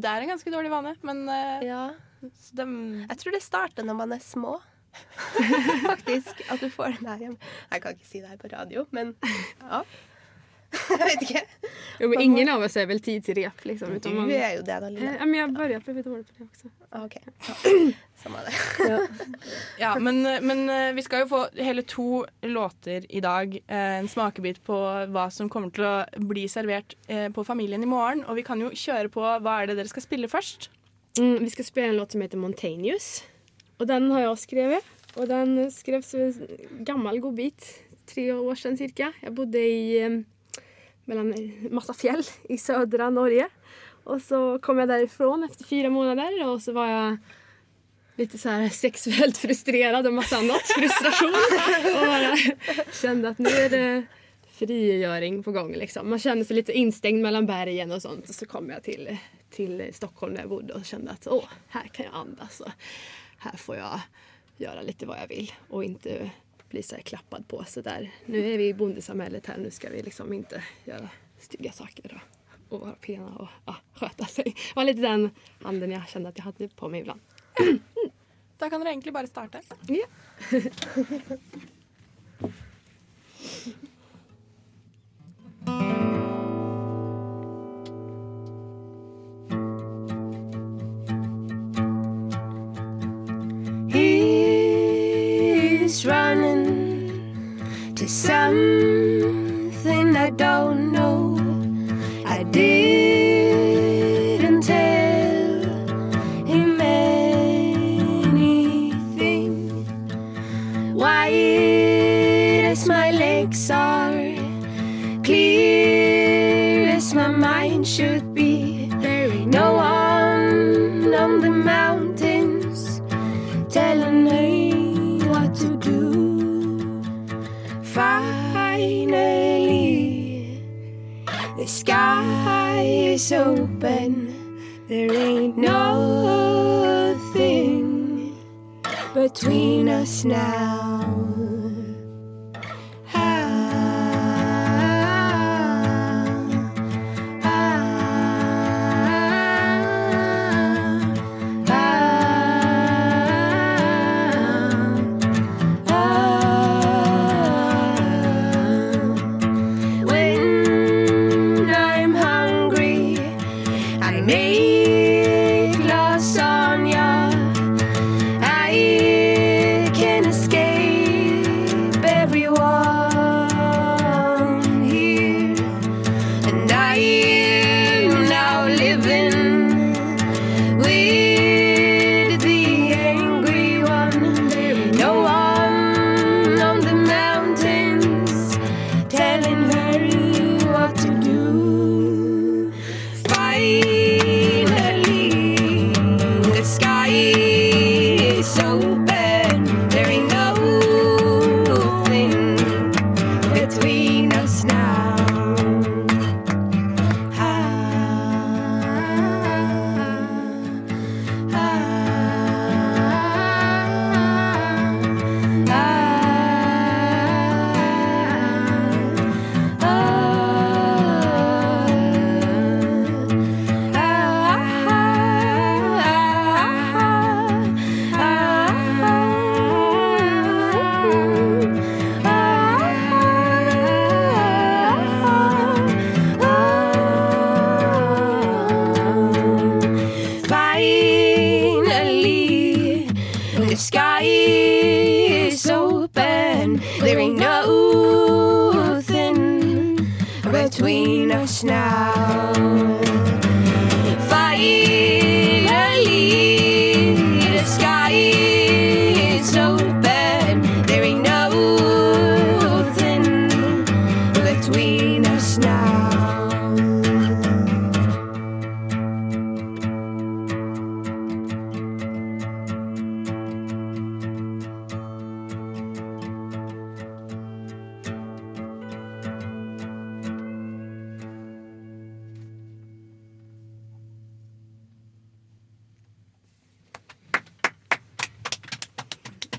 Det er en ganske dårlig vane, men uh, Ja. de... Jeg tror det starter når man er små. Faktisk. At du får Nei, jeg, jeg kan ikke si det her på radio, men ja. Jeg vet ikke. Jo, men ingen av oss er vel tid til rep liksom. Man... Du er jo det, da, Eh, Lille. Ja, men jag börjar bli dålig på det också. OK. Ja. Samme det. Ja, men, men eh, vi skal jo få hele to låter i dag. Eh, En smakebit på hva som kommer til å bli servert eh, på Familien i morgen. Og vi kan jo kjøre på hva er det dere skal spille først. Mm, vi skal spille en låt som heter Montaneous. Og den har jeg også skrevet. Og den skrevs en gammel godbit. Tre år siden cirka. Jeg bodde i mellom mellan fjell i sødre Norge. Og så kom jeg derifra efter fire måneder, og så var jag lite så här sexuellt frustrerad och massa annat. Frustration. Och kände att nu är det frigöring på gång. Liksom. Man kände sig lite instängd mellan bergen och sånt. Och så kom jag till, till Stockholm där jag bodde och kände att åh, här kan jag andas. Och här får jag göra lite vad jag vill och inte bli så klappad på. Så där. Nu är vi i bondesamhället här. Nu ska vi liksom inte göra stygga saker och, och vara pena och ja, sköta sig. Det var lite den anden jag kände att jag hade på mig ibland. Da kan dere egentlig bare starte. Ja. He's running to something I don't know. Is open. There ain't nothing between us now.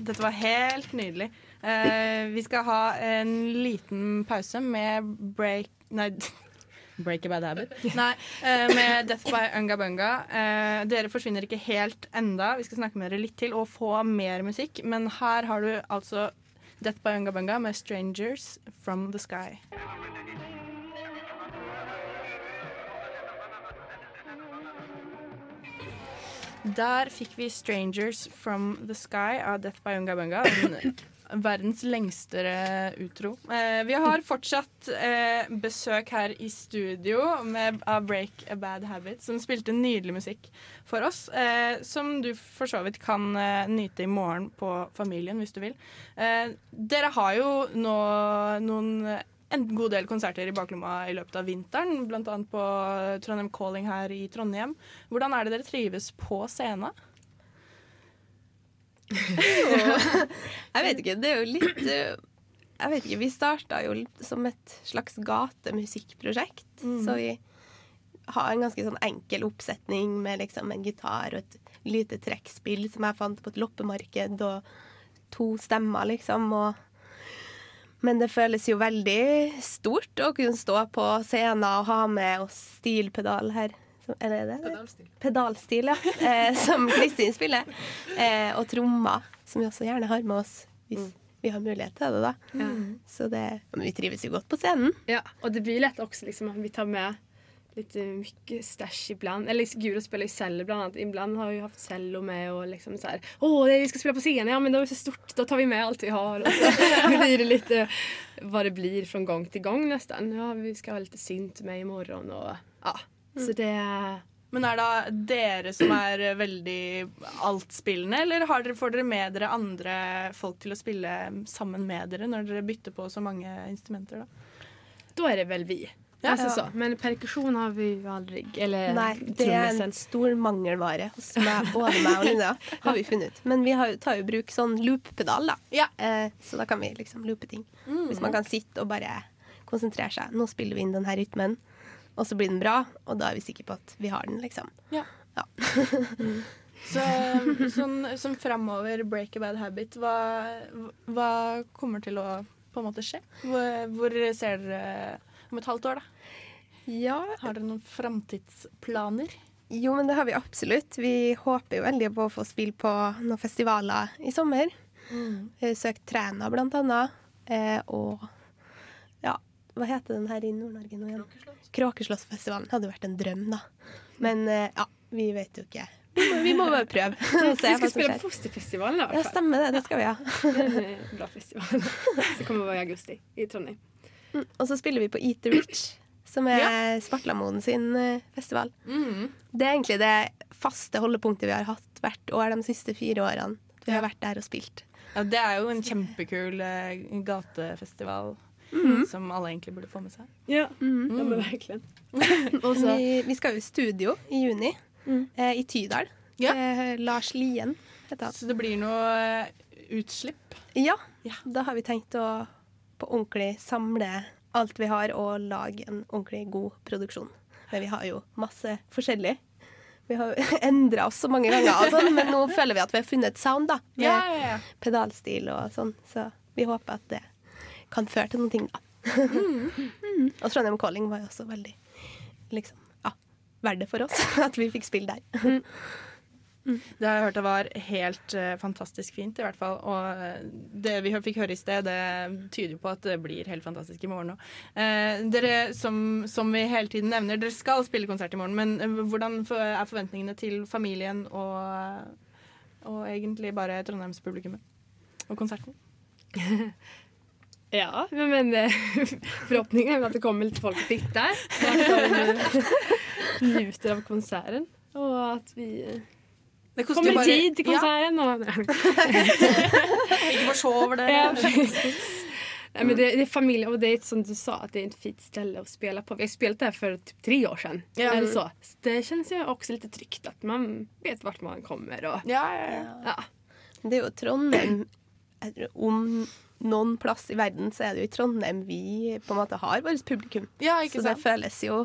Dette var helt nydelig. Eh, vi skal ha en liten pause med break Nei, break a bad habit. Nei, eh, med Death by Unga Bunga. Eh, dere forsvinner ikke helt enda. Vi skal snakke med dere litt til og få mer musikk. Men her har du altså Death by Unga Bunga med 'Strangers From The Sky'. Der fikk vi 'Strangers From The Sky' av Death by Unga Bunga. Verdens lengste utro. Eh, vi har fortsatt eh, besøk her i studio med, av Break a Bad Habit, som spilte nydelig musikk for oss. Eh, som du for så vidt kan eh, nyte i morgen på Familien, hvis du vil. Eh, dere har jo nå noen en god del konserter i baklomma i løpet av vinteren, bl.a. på Trondheim Calling her i Trondheim. Hvordan er det dere trives på scenen? Jeg vet ikke, det er jo litt eh, Jeg vet ikke, Vi starta jo som et slags gatemusikkprosjekt. Mm. Så vi har en ganske sånn enkel oppsetning med liksom en gitar og et lite trekkspill som jeg fant på et loppemarked, og to stemmer, liksom. Og men det føles jo veldig stort å kunne stå på scenen og ha med oss stilpedal her. Som- Eller er det det? Pedalstil. ja. Eh, som Kristin spiller. Eh, og trommer, som vi også gjerne har med oss hvis vi har mulighet til det. da. Så det, men vi trives jo godt på scenen. Ja, Og det blir lett også liksom at vi tar med lite mye stash iblant. Eller Guro spiller ju cello blant annet. Ibland har vi haft cello med og liksom så. Åh, det- vi skal spille på scenen. Ja, men da er det så stort. Da tar vi med alt vi har. Og så blir det litt hva det blir fra gang til gang, nesten. Ja, vi skal ha litt synt med i morgen og ja. Så det Men er det dere som er veldig altspillende, eller har dere, får dere med dere andre folk til å spille sammen med dere når dere bytter på så mange instrumenter? da? Da er det vel vi. Ja. alltså Ja. Så. Men perkusjon har vi jo aldri Eller Nei, det er en stor mangelvare hos meg, både meg og Linda, har vi funnet ut. Men vi har, tar jo bruk sånn loop-pedal, da. Eh, så da kan vi liksom loope ting. Mm. Hvis man kan sitte og bare konsentrere seg. Nå spiller vi inn denne rytmen, og så blir den bra, og da er vi sikre på at vi har den, liksom. Ja. Så, sånn, sånn framover, break a bad habit, hva, hva kommer til å på en måte skje? Hvor, hvor ser dere om et halvt år, da? Ja. Har dere noen framtidsplaner? Jo, men det har vi absolutt. Vi håper jo veldig på å få spille på noen festivaler i sommer. Mm. Vi søkt Træna, blant annet. Eh, og ja, hva heter den her i Nord-Norge nå igjen? Kråkeslottsfestivalen. Hadde vært en drøm, da. Men eh, ja, vi vet jo ikke. Vi må, bare prøve. Vi skal ska som spela skjer. på Fosterfestivalen i alla Ja, stemmer det. Det skal vi ha. Det bra festival. Så kommer vi i augusti i Trondheim. Mm, Og så spiller vi på Eat the Rich, som er Svartlamoen sin festival. festival. Det er egentlig det faste holdepunktet vi har hatt hvert år de siste fire årene. Vi har vært der og spilt. Ja, det er jo en kjempekul eh, gatefestival Mm. som alle egentlig burde få med seg. Ja, Mm. ja men virkelig. Vi, vi skal jo i studio i juni, eh, i Tydal. Eh, Lars Lien heter han. Så det blir noe eh, utslipp? Ja. Da har vi tenkt å på ordentlig samle alt vi har, og lage en ordentlig god produksjon. Men vi har jo masse forskjellig. Vi har endra oss så mange ganger, sånn, men nå føler vi at vi har funnet et sound. da Med Ja, ja, ja. pedalstil og sånn. Så vi håper at det kan føre til noen ting, da. Mm. Og Trondheim Calling var jo også veldig liksom, ja, verdt det for oss at vi fikk spille der. Det har jeg hørt det var helt uh, fantastisk fint, i hvert fall. Og eh, det vi fikk høre i sted, det tyder jo på at det blir helt fantastisk i morgen òg. Uh, dere, som, som vi hele tiden nevner, dere skal spille konsert i morgen, men eh, hvordan er forventningene til familien og, og egentlig bare Trondheimspublikummet og konserten? Ja, men, eh, förhoppningen är väl det kommer litt folk och der Och att de eh, njuter av konserten. Og at vi eh, Det kommer bare- tid til Ja. konserten. Och, Ikke forsov det. Ja, Nei, men det, det er familie, og det er som du sa, at det er et fint sted å spille på. Vi har spelat for för typ tre år siden. Ja. Så. Så det kjennes jo også litt trygt at man vet hvor man kommer. Og, ja, ja, ja. Det er jo Trondheim Om noen plass i verden så er det jo i Trondheim vi på en måte har vårt publikum. Ja, ikke så det føles jo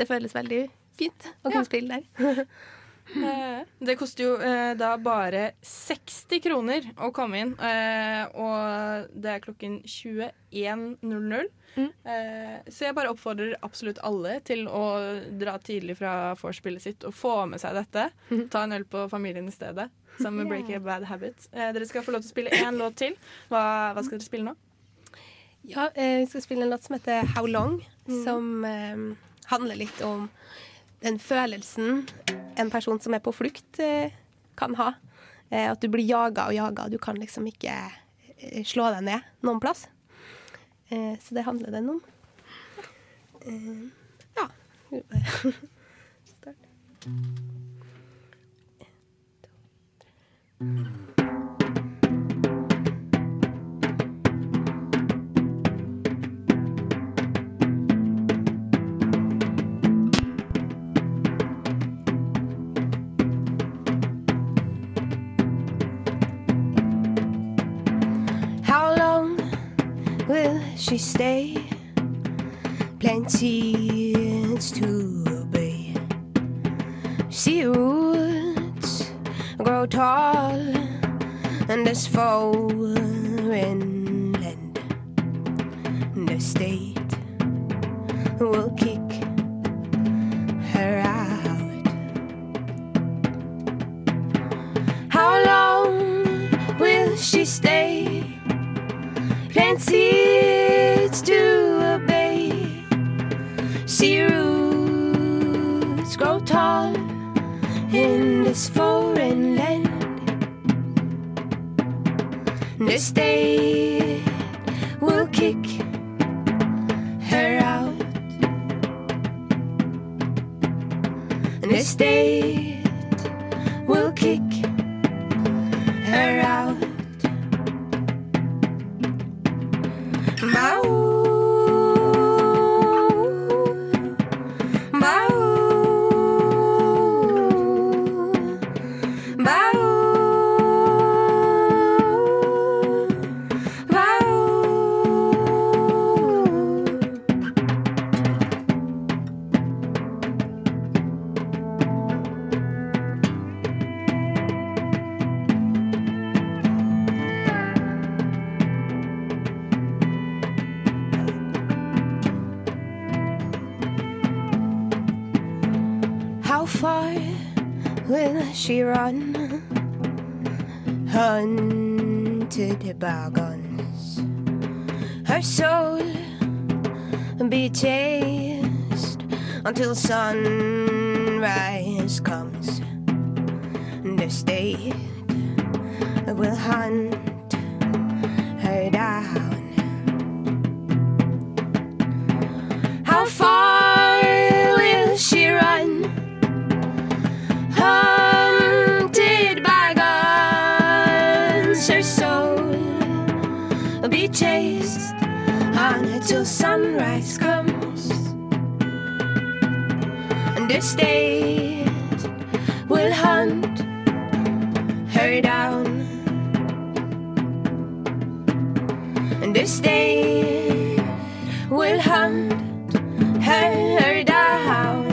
Det føles veldig fint å kunne spille der. Eh, Det koster jo eh, da bare 60 kroner å komme inn, eh, og det er klokken 21.00. Eh, så jeg bare oppfordrer absolutt alle til å dra tidlig fra vorspielet sitt og få med seg dette. Ta en øl på familien i stedet, sammen med Break a Bad Habit. Eh, dere skal få lov til å spille én låt til. Hva, hva skal dere spille nå? Ja, eh, vi skal spille en låt som heter How Long, som eh, handler litt om den følelsen en person som er på flukt, eh, kan ha. Eh, at du blir jaga og jaga, du kan liksom ikke eh, slå deg ned noen plass. Så det handler den om. Ja. Start. She stay? Plenty to obey. See roots grow tall and this foreign land. The state will kick The state bygones. Her soul be chased until sun State will hunt her down.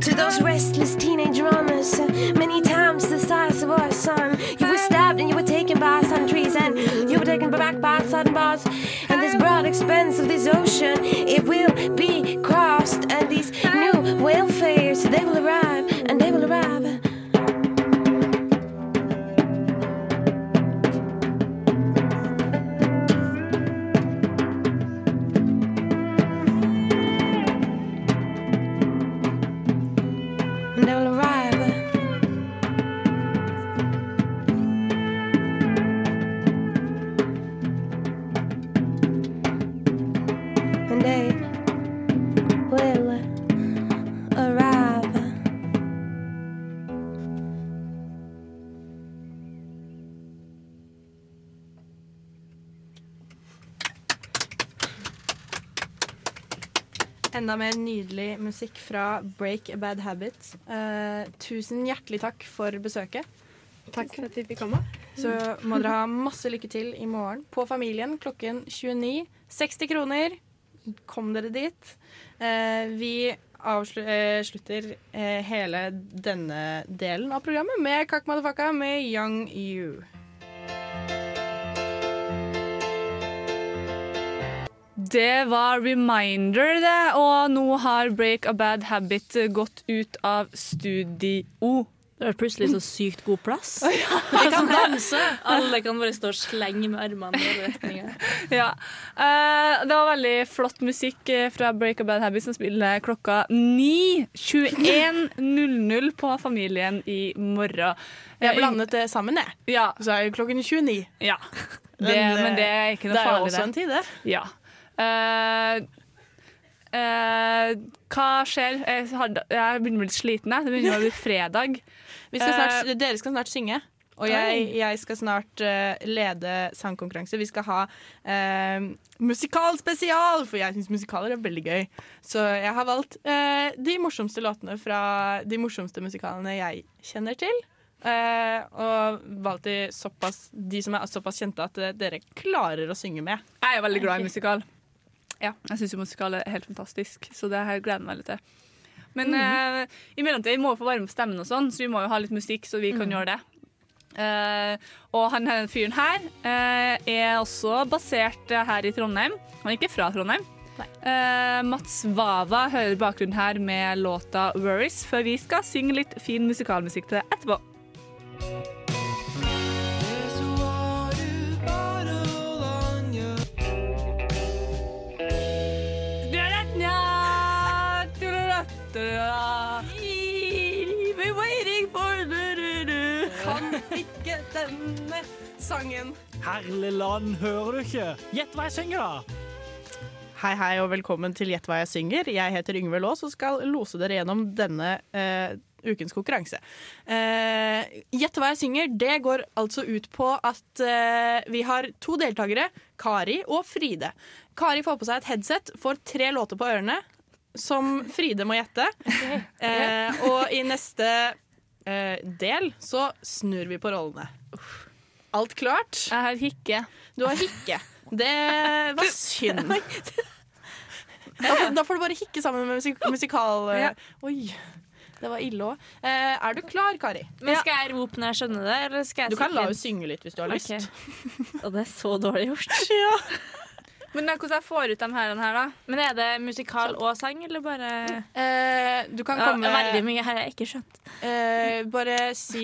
To those restless teenage runners, many times the size of our sun. You were stabbed and you were taken by sun trees, and you were taken back by sudden bars. And this broad expanse of this ocean, it will be crossed, and these new welfares, they will arrive, and they will arrive. Enda mer nydelig musikk fra Break a Bad Habit. Eh, tusen hjertelig takk for besøket. Takk for at vi fikk komme. Så må dere ha masse lykke til i morgen på Familien klokken 29. 60 kroner. Kom dere dit. Eh, vi avslutter eh, hele denne delen av programmet med Kakk Madafaka med Young You. Det var Reminder, det. Og nå har Break a Bad Habit gått ut av studio. Det er plutselig så sykt god plass. Vi kan danse! Alle kan bare stå og slenge med armene i alle retninger. Ja. Uh, det var veldig flott musikk fra Break a Bad Habit som spiller klokka 9. 21.00 på Familien i morgen. Jeg blandet det sammen, jeg. Ja. Så er jo klokken 29. Ja. Det, men det er ikke noe farlig. det er farlig, også en tid, det. Ja. Eh, eh, hva skjer? Jeg, har, jeg begynner å bli litt sliten. Jeg. Det begynner å bli fredag. Vi skal snart, Eh, dere skal snart synge. Og jeg, jeg skal snart uh, lede sangkonkurranse. Vi skal ha uh, musikalspesial, for jeg syns musikaler er veldig gøy. Så jeg har valgt uh, de morsomste låtene fra de morsomste musikalene jeg kjenner til. Uh, og valgt de, såpass, de som er såpass kjente at dere klarer å synge med. Jeg er veldig glad i musikal. Ja, jeg syns musikal er helt fantastisk, så det her gleder jeg meg litt til. Men Mhm. eh, i mellomtiden må vi få varme stemmen, og sånn, så vi må jo ha litt musikk, så vi kan Mhm. gjøre det. Eh, og han her fyren her eh, er også basert her i Trondheim. Han er ikke fra Trondheim. Eh, Mats Vava hører bakgrunnen her med låta 'Worries', før vi skal synge litt fin musikalmusikk til det etterpå. Kan ikke denne sangen. Herligland, hører du ikke? Gjett hva jeg synger, da! Hei, hei, og velkommen til Gjett hva jeg synger. Jeg heter Yngve Lås og skal lose dere gjennom denne eh, ukens konkurranse. Eh, Gjett hva jeg synger, det går altså ut på at eh, vi har to deltakere, Kari og Fride. Kari får på seg et headset, får tre låter på ørene, som Fride må gjette. Eh, og i neste eh, del så snur vi på rollene. Alt klart? Jeg har hikke. Du har hikke. Det var synd. Da, får- du bare hikke sammen med musik musikal... Oi, det var ille òg. Eh, er du klar, Kari? Men Skal jeg rope når jeg skjønner det? Eller skal jeg Du kan la henne synge litt hvis du har lyst. Okay. Og det er så dårlig gjort. Men da, hvordan jeg får ut de her, her da? Men er det musikal og sang, eller bare Eh, du kan komme Ja, Veldig mye her jeg ikke skjønt. Eh, bare si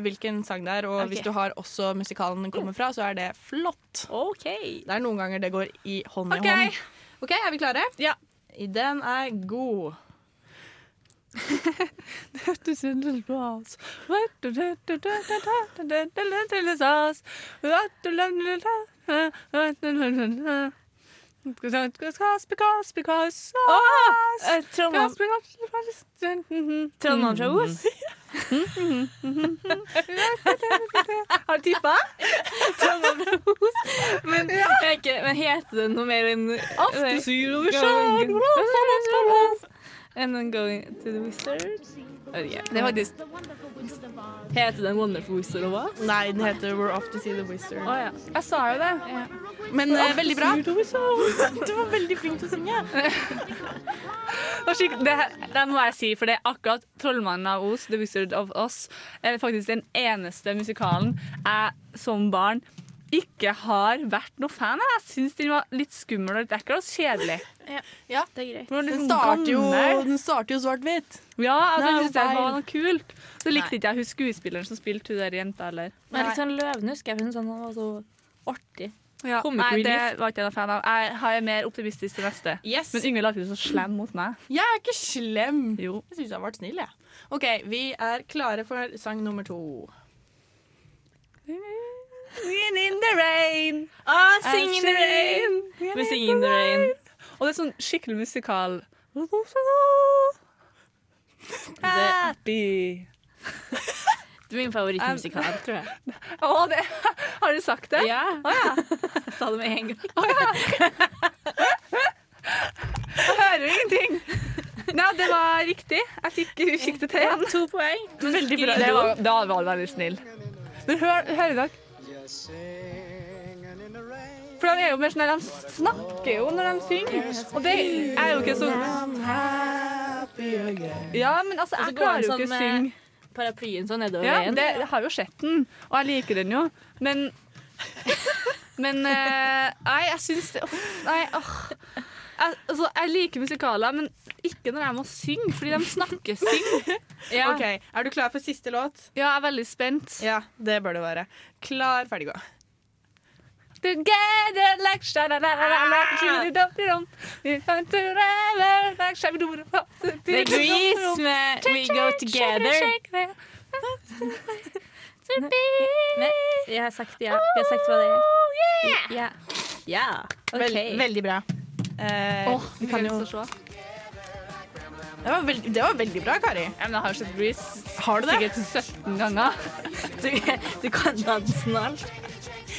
hvilken sang det er, og okay. hvis du har også musikalen den kommer fra, så er det flott. Det er noen ganger det går i hånd i Ok. hånd. OK, er vi klare? Ja. Den er god. Because, because, because eh, Trondheim- Trondheim fra Os? Har du tippa? Trollmannen fra Os. Men, er heter det noe mer enn Aftersyre over sjøen. And then going to the wizard? Det er faktisk Heter den Wonderful Wizard of Oz? Nei, den heter We're Off to See the Wizard. Oh, ja. Jeg sa jo det. Men uh, veldig bra. Du var veldig flink til å synge. Det, det må jeg si, for det er akkurat 'Trollmannen av Os', 'The Wizard of Oz', er faktisk den eneste musikalen jeg som barn ikke har vært noe fan av. Jeg syns den var litt skummel og litt ekkel og kjedelig. Ja, det er greit. Den, Den sånn starter jo, den starter jo svart-hvitt. Ja, er jo synes jeg var noe kult. Så likte Nei. ikke jeg hun skuespilleren som spilte hun der jenta, eller. Men litt sånn løvende, husker jeg. hun Jeg var så artig. Ja, nei, det var ikke jeg noe fan av. Jeg har mer optimistisk til neste. Yes. Men Yngvild er alltid så slem mot meg. Jeg er ikke slem. Jo. Jeg syns jeg har vært snill, jeg. OK, vi er klare for sang nummer to. Singing in the rain. Ah, sing in the rain. Vi Singing in the rain. Og det er sånn skikkelig musikal. Happy. Det er min favorittmusikal, tror jeg. Å, det, har du sagt det? Ja. Å, ja. Jeg sa det med en gang. Jeg hører ingenting. Nei, det var riktig. Jeg fikk, fikk det til igjen. To poeng. Veldig bra. Det var, da var du veldig snill. Men hør, hører dere? For de er jo mer sånn de snakker jo når de synger. Og det er jo ikke så Ja, men altså, jeg klarer jo ikke å sånn synge. Paraplyen sånn nedover Ja, veien. det, jeg har jo sett den, og jeg liker den jo, men Men uh, Nei, jeg syns det oh, Nei, åh. Jeg, altså, jeg liker musikaler, men ikke når jeg må synge, fordi de snakker syng. Ja. OK, er du klar for siste låt? Ja, jeg er veldig spent. Ja, det bør du være. Klar, ferdig, gå. Together like. Det er Grease med We Go Together. Men jeg har sagt ja. Vi har sagt hva det er. Ja. ja. OK. Vel, veldig bra. Eh, oh, vi kan jo se. det var, veld, det var veldig bra, Kari. Ja, men jeg har sett Breeze Har du det? sikkert 17 ganger. Du, du kan dansen og alt.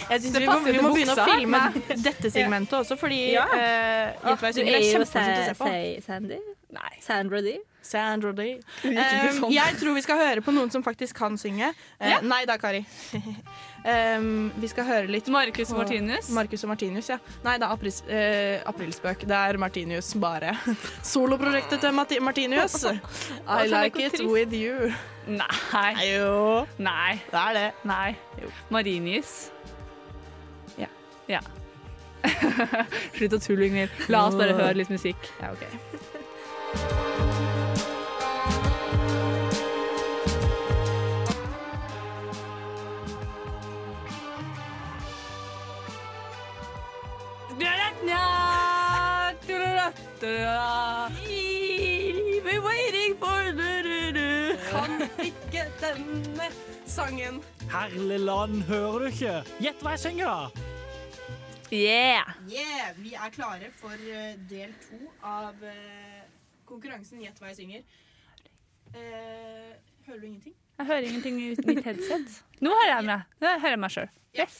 Jeg synes vi må, vi må begynne å filme Nei. dette segmentet også, fordi Ja. uh, Gjett hva jeg synger er er kjempemorsomt å se på. Sandy. Nei. Sandra Dee. Sandra Day. Um, jeg tror vi skal høre på noen som faktisk kan synge. Uh, Ja. Nei da, Kari. um, vi skal høre litt Marcus og Martinus. Marcus og Martinus, ja. Nei, det er apris, uh, aprilspøk. Det er Martinus bare. Soloprosjektet til Mati Martinus. I like it with you. Nei. Jo. Nei. Det er det. Nei. Marinius. Ja. Ja. Slutt å tulle, Ingvild. La oss bare høre litt musikk. Ja, ok. We're waiting for du-du-du. Kan ikke denne sangen. Herlig land, hører du ikke? Gjett hva jeg synger, da! Yeah! Yeah, vi er klare for eh, del to av eh, konkurransen Gjett hva jeg synger. Eh, hører du ingenting? Jeg hører ingenting uten mitt headset. Nå hører jeg meg. Nå hører jeg meg sjøl. Yes.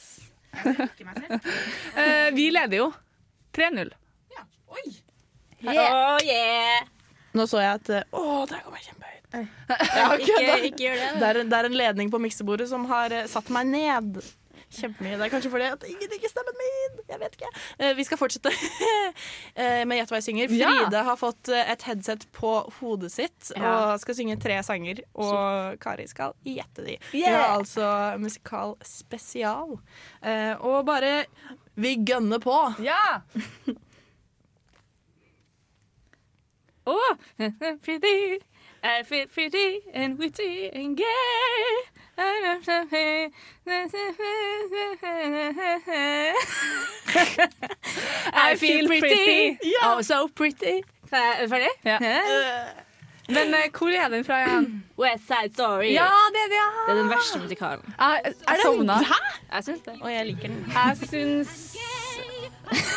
Jeg hører meg selv. Eh, vi leder jo 3-0. Oi! Oh, yeah. Nå så jeg at eh, Å, der kommer jeg kjempehøyt. Ikke, ikke gjør det. Det er, det er en ledning på miksebordet som har eh, satt meg ned. Kjempemye. Det er kanskje fordi at ingenting er stemmen min. Jeg vet ikke. Eh, vi skal fortsette eh, med Gjett hva jeg synger. Ja. Fride har fått et headset på hodet sitt Ja. og skal synge tre sanger. Og Kari skal gjette de. Vi Yeah. har altså musikal spesial. Eh, og bare Vi gønner på. Ja! Oh, pretty, I feel pretty and witty and gay. I feel pretty. Oh, so pretty. Er ferdig? Ja. Men eh, hvor er den fra igjen? West Side Story. Ja, det er det, ja. Det er den verste musikalen. Jeg, jeg sovna. Jeg syns det. Og jeg liker den. Jeg syns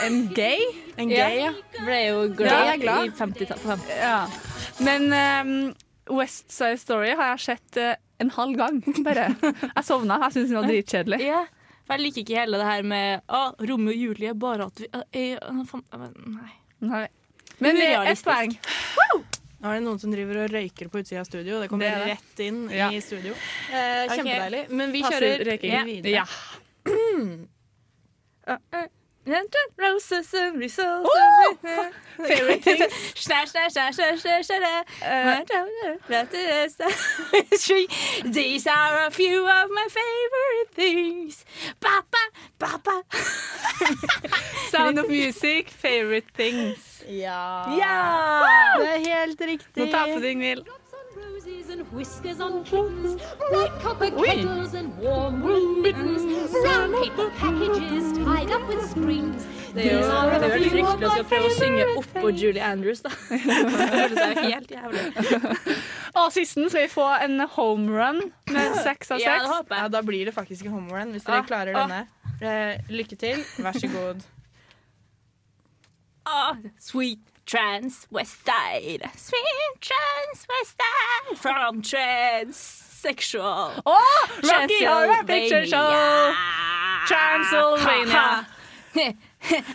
En gay? En gay, ja. Ble jo glad, er glad. i 50-tallet. Ja. Men um, West Side Story har jeg sett uh, en halv gang, bare. Jeg sovna. Jeg syntes den var dritkjedelig. Ja, for jeg liker ikke hele det her med Å, Romeo og Julie, bare at vi fan, uh, Nei. Nei. Men det er ett poeng. Nå er det noen som driver og røyker på utsida av studio. Det kommer Det det. rett inn Ja. i studio. Eh, kjempedeilig. Men vi Passer kjører røyking. videre. Ja. Roses and results Oh! Favorite things. These are a few of my favorite things. Papa, papa. Sound of music, favorite things. Ja. Ja! Det er helt riktig. Nå taper du, Ingvild. Roses and whiskers on kittens, bright copper kettles and warm wool mittens, brown paper packages tied up with strings. Det of fryktelig å prøve å synge oppå Julie Andrews, da. Det høres helt jævlig ut. Og sisten skal vi få en home run med seks av Ja, det seks. Ja, da blir det faktisk en home run hvis dere Ah, klarer ah. denne. Eh, lykke til. Vær så god. Ah, sweet trans west side. Sweet trans west side. From transsexual. Å! Rocky Horror Picture Show! Transylvania.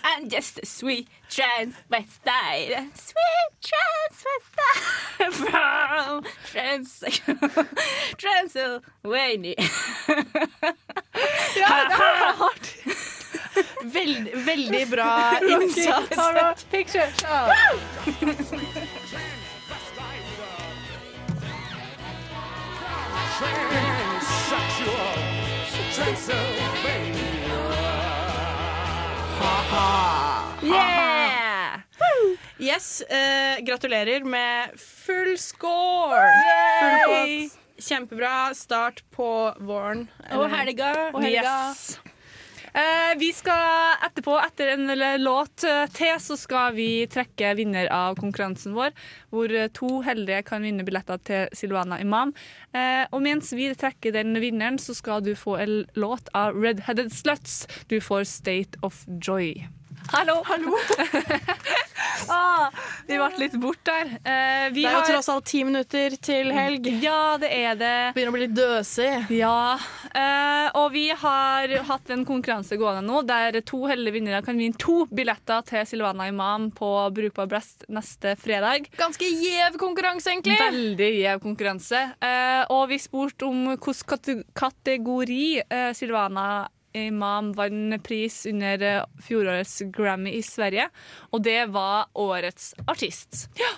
I'm just a sweet transvestite. Sweet transvestite from Trans Transylvania. Ja, det var hardt. Veldig, veldig bra innsats. Picture. Yeah! Yes, eh, gratulerer med full score! Full pott. Kjempebra start på våren. Og helga. Og helga. Yes. Eh, vi skal etterpå, etter en låt eh, til, så skal vi trekke vinner av konkurransen vår. Hvor eh, to heldige kan vinne billetter til Silvana Imam. Og mens vi trekker den vinneren, så skal du få en låt av Red Headed Sluts. Du får State of Joy. Hallo! Hallo! ah, vi ble litt bort der. Eh, vi Det er jo har- tross alt ti minutter til helg. Ja, det er det. Begynner å bli litt døsig. Ja, eh, og vi har hatt en konkurranse gående nå der to heldige vinnere kan vinne to billetter til Silvana Imam på Brukbar Blast neste fredag. Ganske gjev konkurranse, egentlig. Veldig gjev konkurranse. Eh, og vi spurte om hvilken kategori eh, Silvana Imam vant pris under eh, fjorårets Grammy i Sverige, og det var Årets artist. Ja.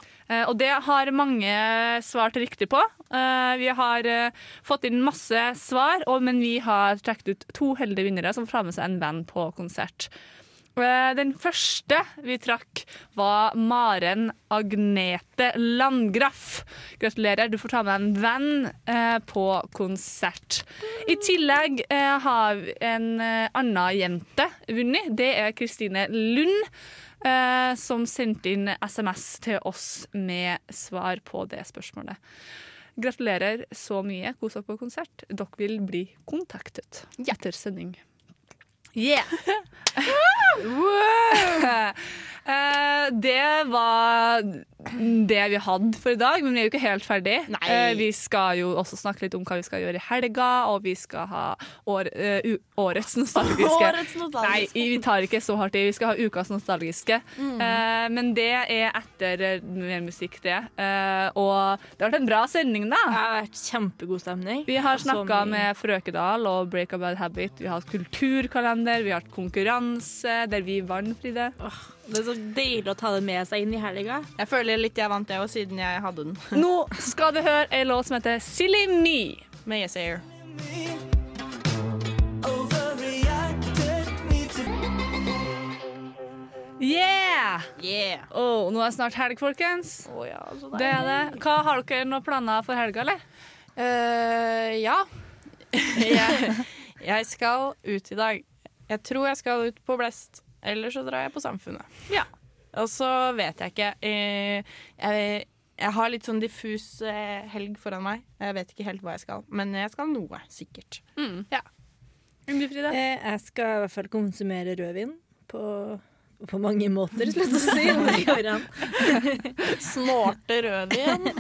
og det har mange svart riktig på. Eh, vi har eh, fått inn masse svar, men vi har trukket ut to heldige vinnere som får med seg en venn på konsert. Eh, Den første vi trakk, var Maren Agnete Landgraff. Gratulerer, du får ta med en venn eh, på konsert. I tillegg eh, har en annen jente vunnet. Det er Kristine Lund. som sendte inn SMS til oss med svar på det spørsmålet. Gratulerer så mye. Kos dere på konsert. Dere vil bli kontaktet etter sending. Yeah! Eh, det var det vi hadde for i dag, men vi er jo ikke helt ferdig. Eh, vi skal jo også snakke litt om hva vi skal gjøre i helga, og vi skal ha år, uh, årets nostalgiske. Årets nostalgiske. Nei, vi tar ikke så hardt i. Vi skal ha ukas nostalgiske. Mm. Eh, men det er etter mer musikk, det. Eh, og det har vært en bra sending, da. Det har vært kjempegod stemning. Vi har Og snakka med Frøkedal og Break a Bad Habit. Vi har hatt kulturkalender, vi har hatt konkurranse der vi vant, Fride. Det er så deilig å ta det med seg inn i helga. Jeg føler litt jeg vant det òg, siden jeg hadde den. Nå skal du høre ei låt som heter Silly Me. Med Yes Air. Yeah! Yeah. Oh, nå er det snart helg, folkens. det er det. Hva Har dere noen planer for helga, eller? Uh, ja. jeg, jeg skal ut i dag. Jeg tror jeg skal ut på Blest, eller så drar jeg på Samfunnet. Ja. Og så vet jeg ikke. Eh, jeg, jeg har litt sånn diffus eh, helg foran meg. Jeg vet ikke helt hva jeg skal, men jeg skal noe, sikkert. Ja. Frida? Eh, Jeg skal i hvert fall konsumere rødvin på, på mange måter, slutt å si. om det går an. Snorte rødvin.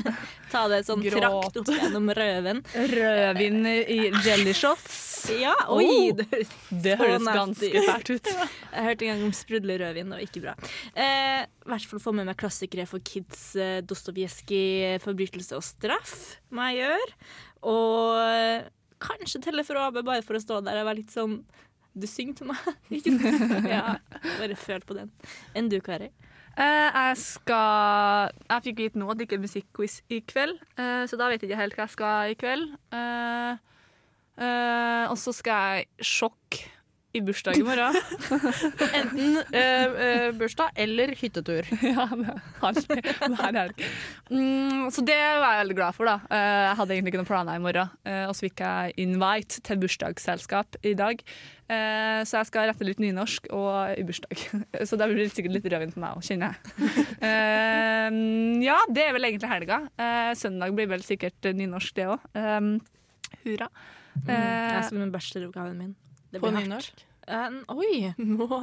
Ta det sånn trakt opp gjennom røven. Rødvin i jelly shots. Ja, oi! Oh, det høres, det høres ganske fælt ut. Jeg hørte en gang om sprudle rødvin, det var ikke bra. Eh, I hvert fall få med meg klassikere for kids. Eh, Dostojevskij, 'Forbrytelse og straff', må jeg gjøre. Og eh, kanskje telle for Abe, bare for å stå der og være litt sånn Du synger til meg. Ikke sant? Ja, bare føl på den. Enn du, Kari? Uh, jeg skal Jeg fikk vite nå at det ikke er musikkquiz i kveld, uh, så da vet jeg ikke helt hva jeg skal i kveld. Uh, og så skal jeg sjokke i bursdag i morgen. Enten eh, eh, bursdag eller hyttetur. ja, det har hver helg. Mm, så det var jeg veldig glad for, da. Eh, jeg hadde egentlig ikke noen planer i morgen. Eh, og så fikk jeg invite til bursdagsselskap i dag. Eh, så jeg skal rette litt nynorsk og i bursdag. så det blir sikkert litt rødvin for meg òg, kjenner jeg. Ja, det er vel egentlig helga. Eh, søndag blir vel sikkert nynorsk, det òg. hurra. Mm, jeg skal med bacheloroppgaven min. Det På blir hardt. nynorsk? Eh, oi!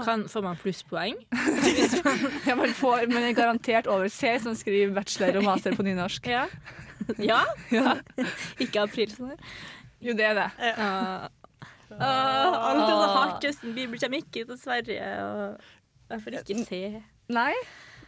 Kan, får man plusspoeng? Ja, man får men er garantert over C som skriver bachelor og master på nynorsk. Ja. Ja? Ja. Ikke aprilsnarr? Jo, det er det. Ja. Uh, alt er så hardt. Justin Bieber kommer ikke til Sverige, og jeg får ikke se. Nei,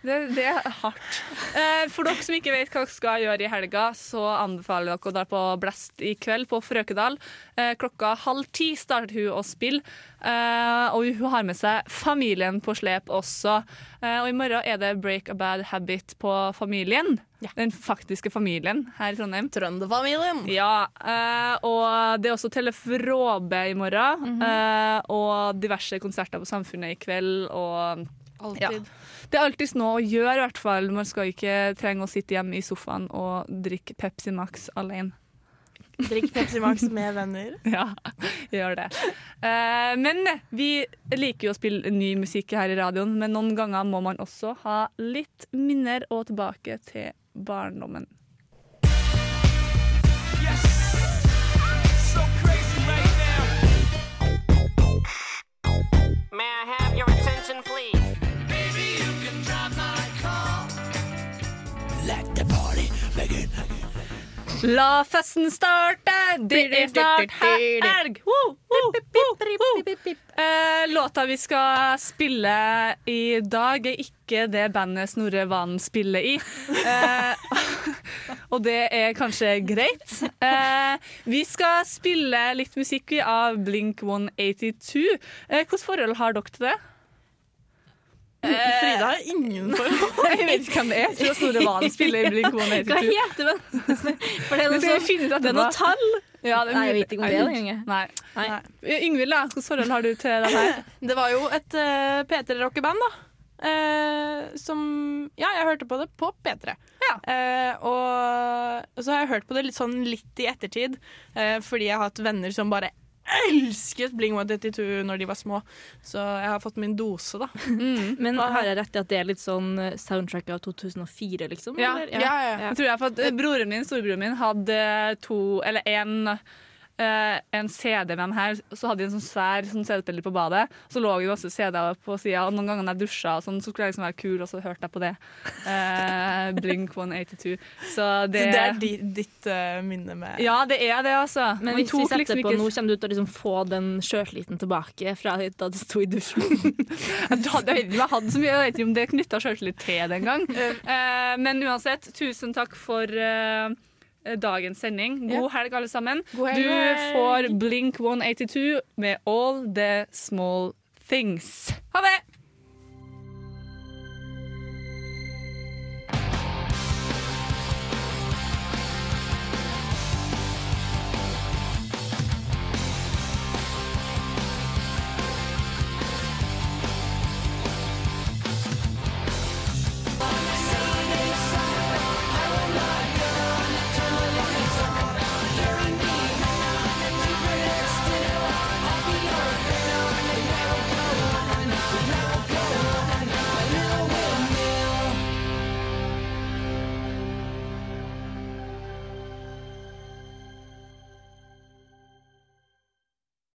det, det er hardt. Eh, for dere som ikke vet hva dere skal gjøre i helga, så anbefaler dere å dra på Blast i kveld på Frøkedal. Eh, klokka halv ti starter hun å spille, eh, og hun har med seg familien på slep også. Eh, og i morgen er det Break a Bad Habit på Familien. Den faktiske familien her i Trondheim. Trønderfamilien. Ja, eh, og det er også Tellef Råbe i morgen, eh, og diverse konserter på Samfunnet i kveld. og Alltid. Det er alltid noe å gjøre, i hvert fall. Man skal ikke trenge å sitte hjemme i sofaen og drikke Pepsi Max alene. Drikk Pepsi Max med venner. Ja, gjør det. Uh, men vi liker jo å spille ny musikk her i radioen, men noen ganger må man også ha litt minner og tilbake til barndommen. May I have your attention, please? La festen starte, det er snart helg! Låta vi skal spille i dag, er ikke det bandet Snorre Valen spiller i. Eh, og det er kanskje greit. Eh, vi skal spille litt musikk av Blink 182. Eh, Hvilket forhold har dere til det? Frida har ingen forhold. Jeg vet ikke hvem det er. Jeg tror Snorre Valen spiller i Blink 182. Hva heter det? For det er noe, sånn, finne det er noe tall. Ja, det er Nei, jeg vet ikke om det er det engang. Nei. Nei. Yngvild, da? Hvilket forhold har du til det her? Det var jo et uh, P3-rockeband, da. Uh, som Ja, jeg hørte på det på P3. Eh, og så har jeg hørt på det litt sånn litt i ettertid, uh, fordi jeg har hatt venner som bare elsket Bling 182 når de var små. Så jeg har fått min dose, da. Men har jeg rett i at det er litt sånn eh, soundtrack av 2004, liksom? Ja, eller? ja, ja. Jeg tror jeg for at eh, Broren min, storebroren min hadde to, eller en, eh, en CD med dem her. Så hadde de en sånn svær sånn CD-spiller på badet. Så lå det masse CD-er på sida. Og noen ganger når jeg dusja, og sånn, så skulle jeg liksom være kul, og så hørte jeg på det. Eh, Blink 182. Så det, Det er di, ditt uh, minne med Ja, det er det, altså. Men hvis vi setter liksom på ikke- nå, kommer du til å liksom få den sjøltilliten tilbake fra da du sto i dusjen? Jeg hadde- ikke så mye, jeg vet ikke om det knytta sjøltillit til det engang. Eh, men uansett, tusen takk for eh, dagens sending. God helg, alle sammen. Helg. Du får Blink 182 med All The Small Things. Ha det!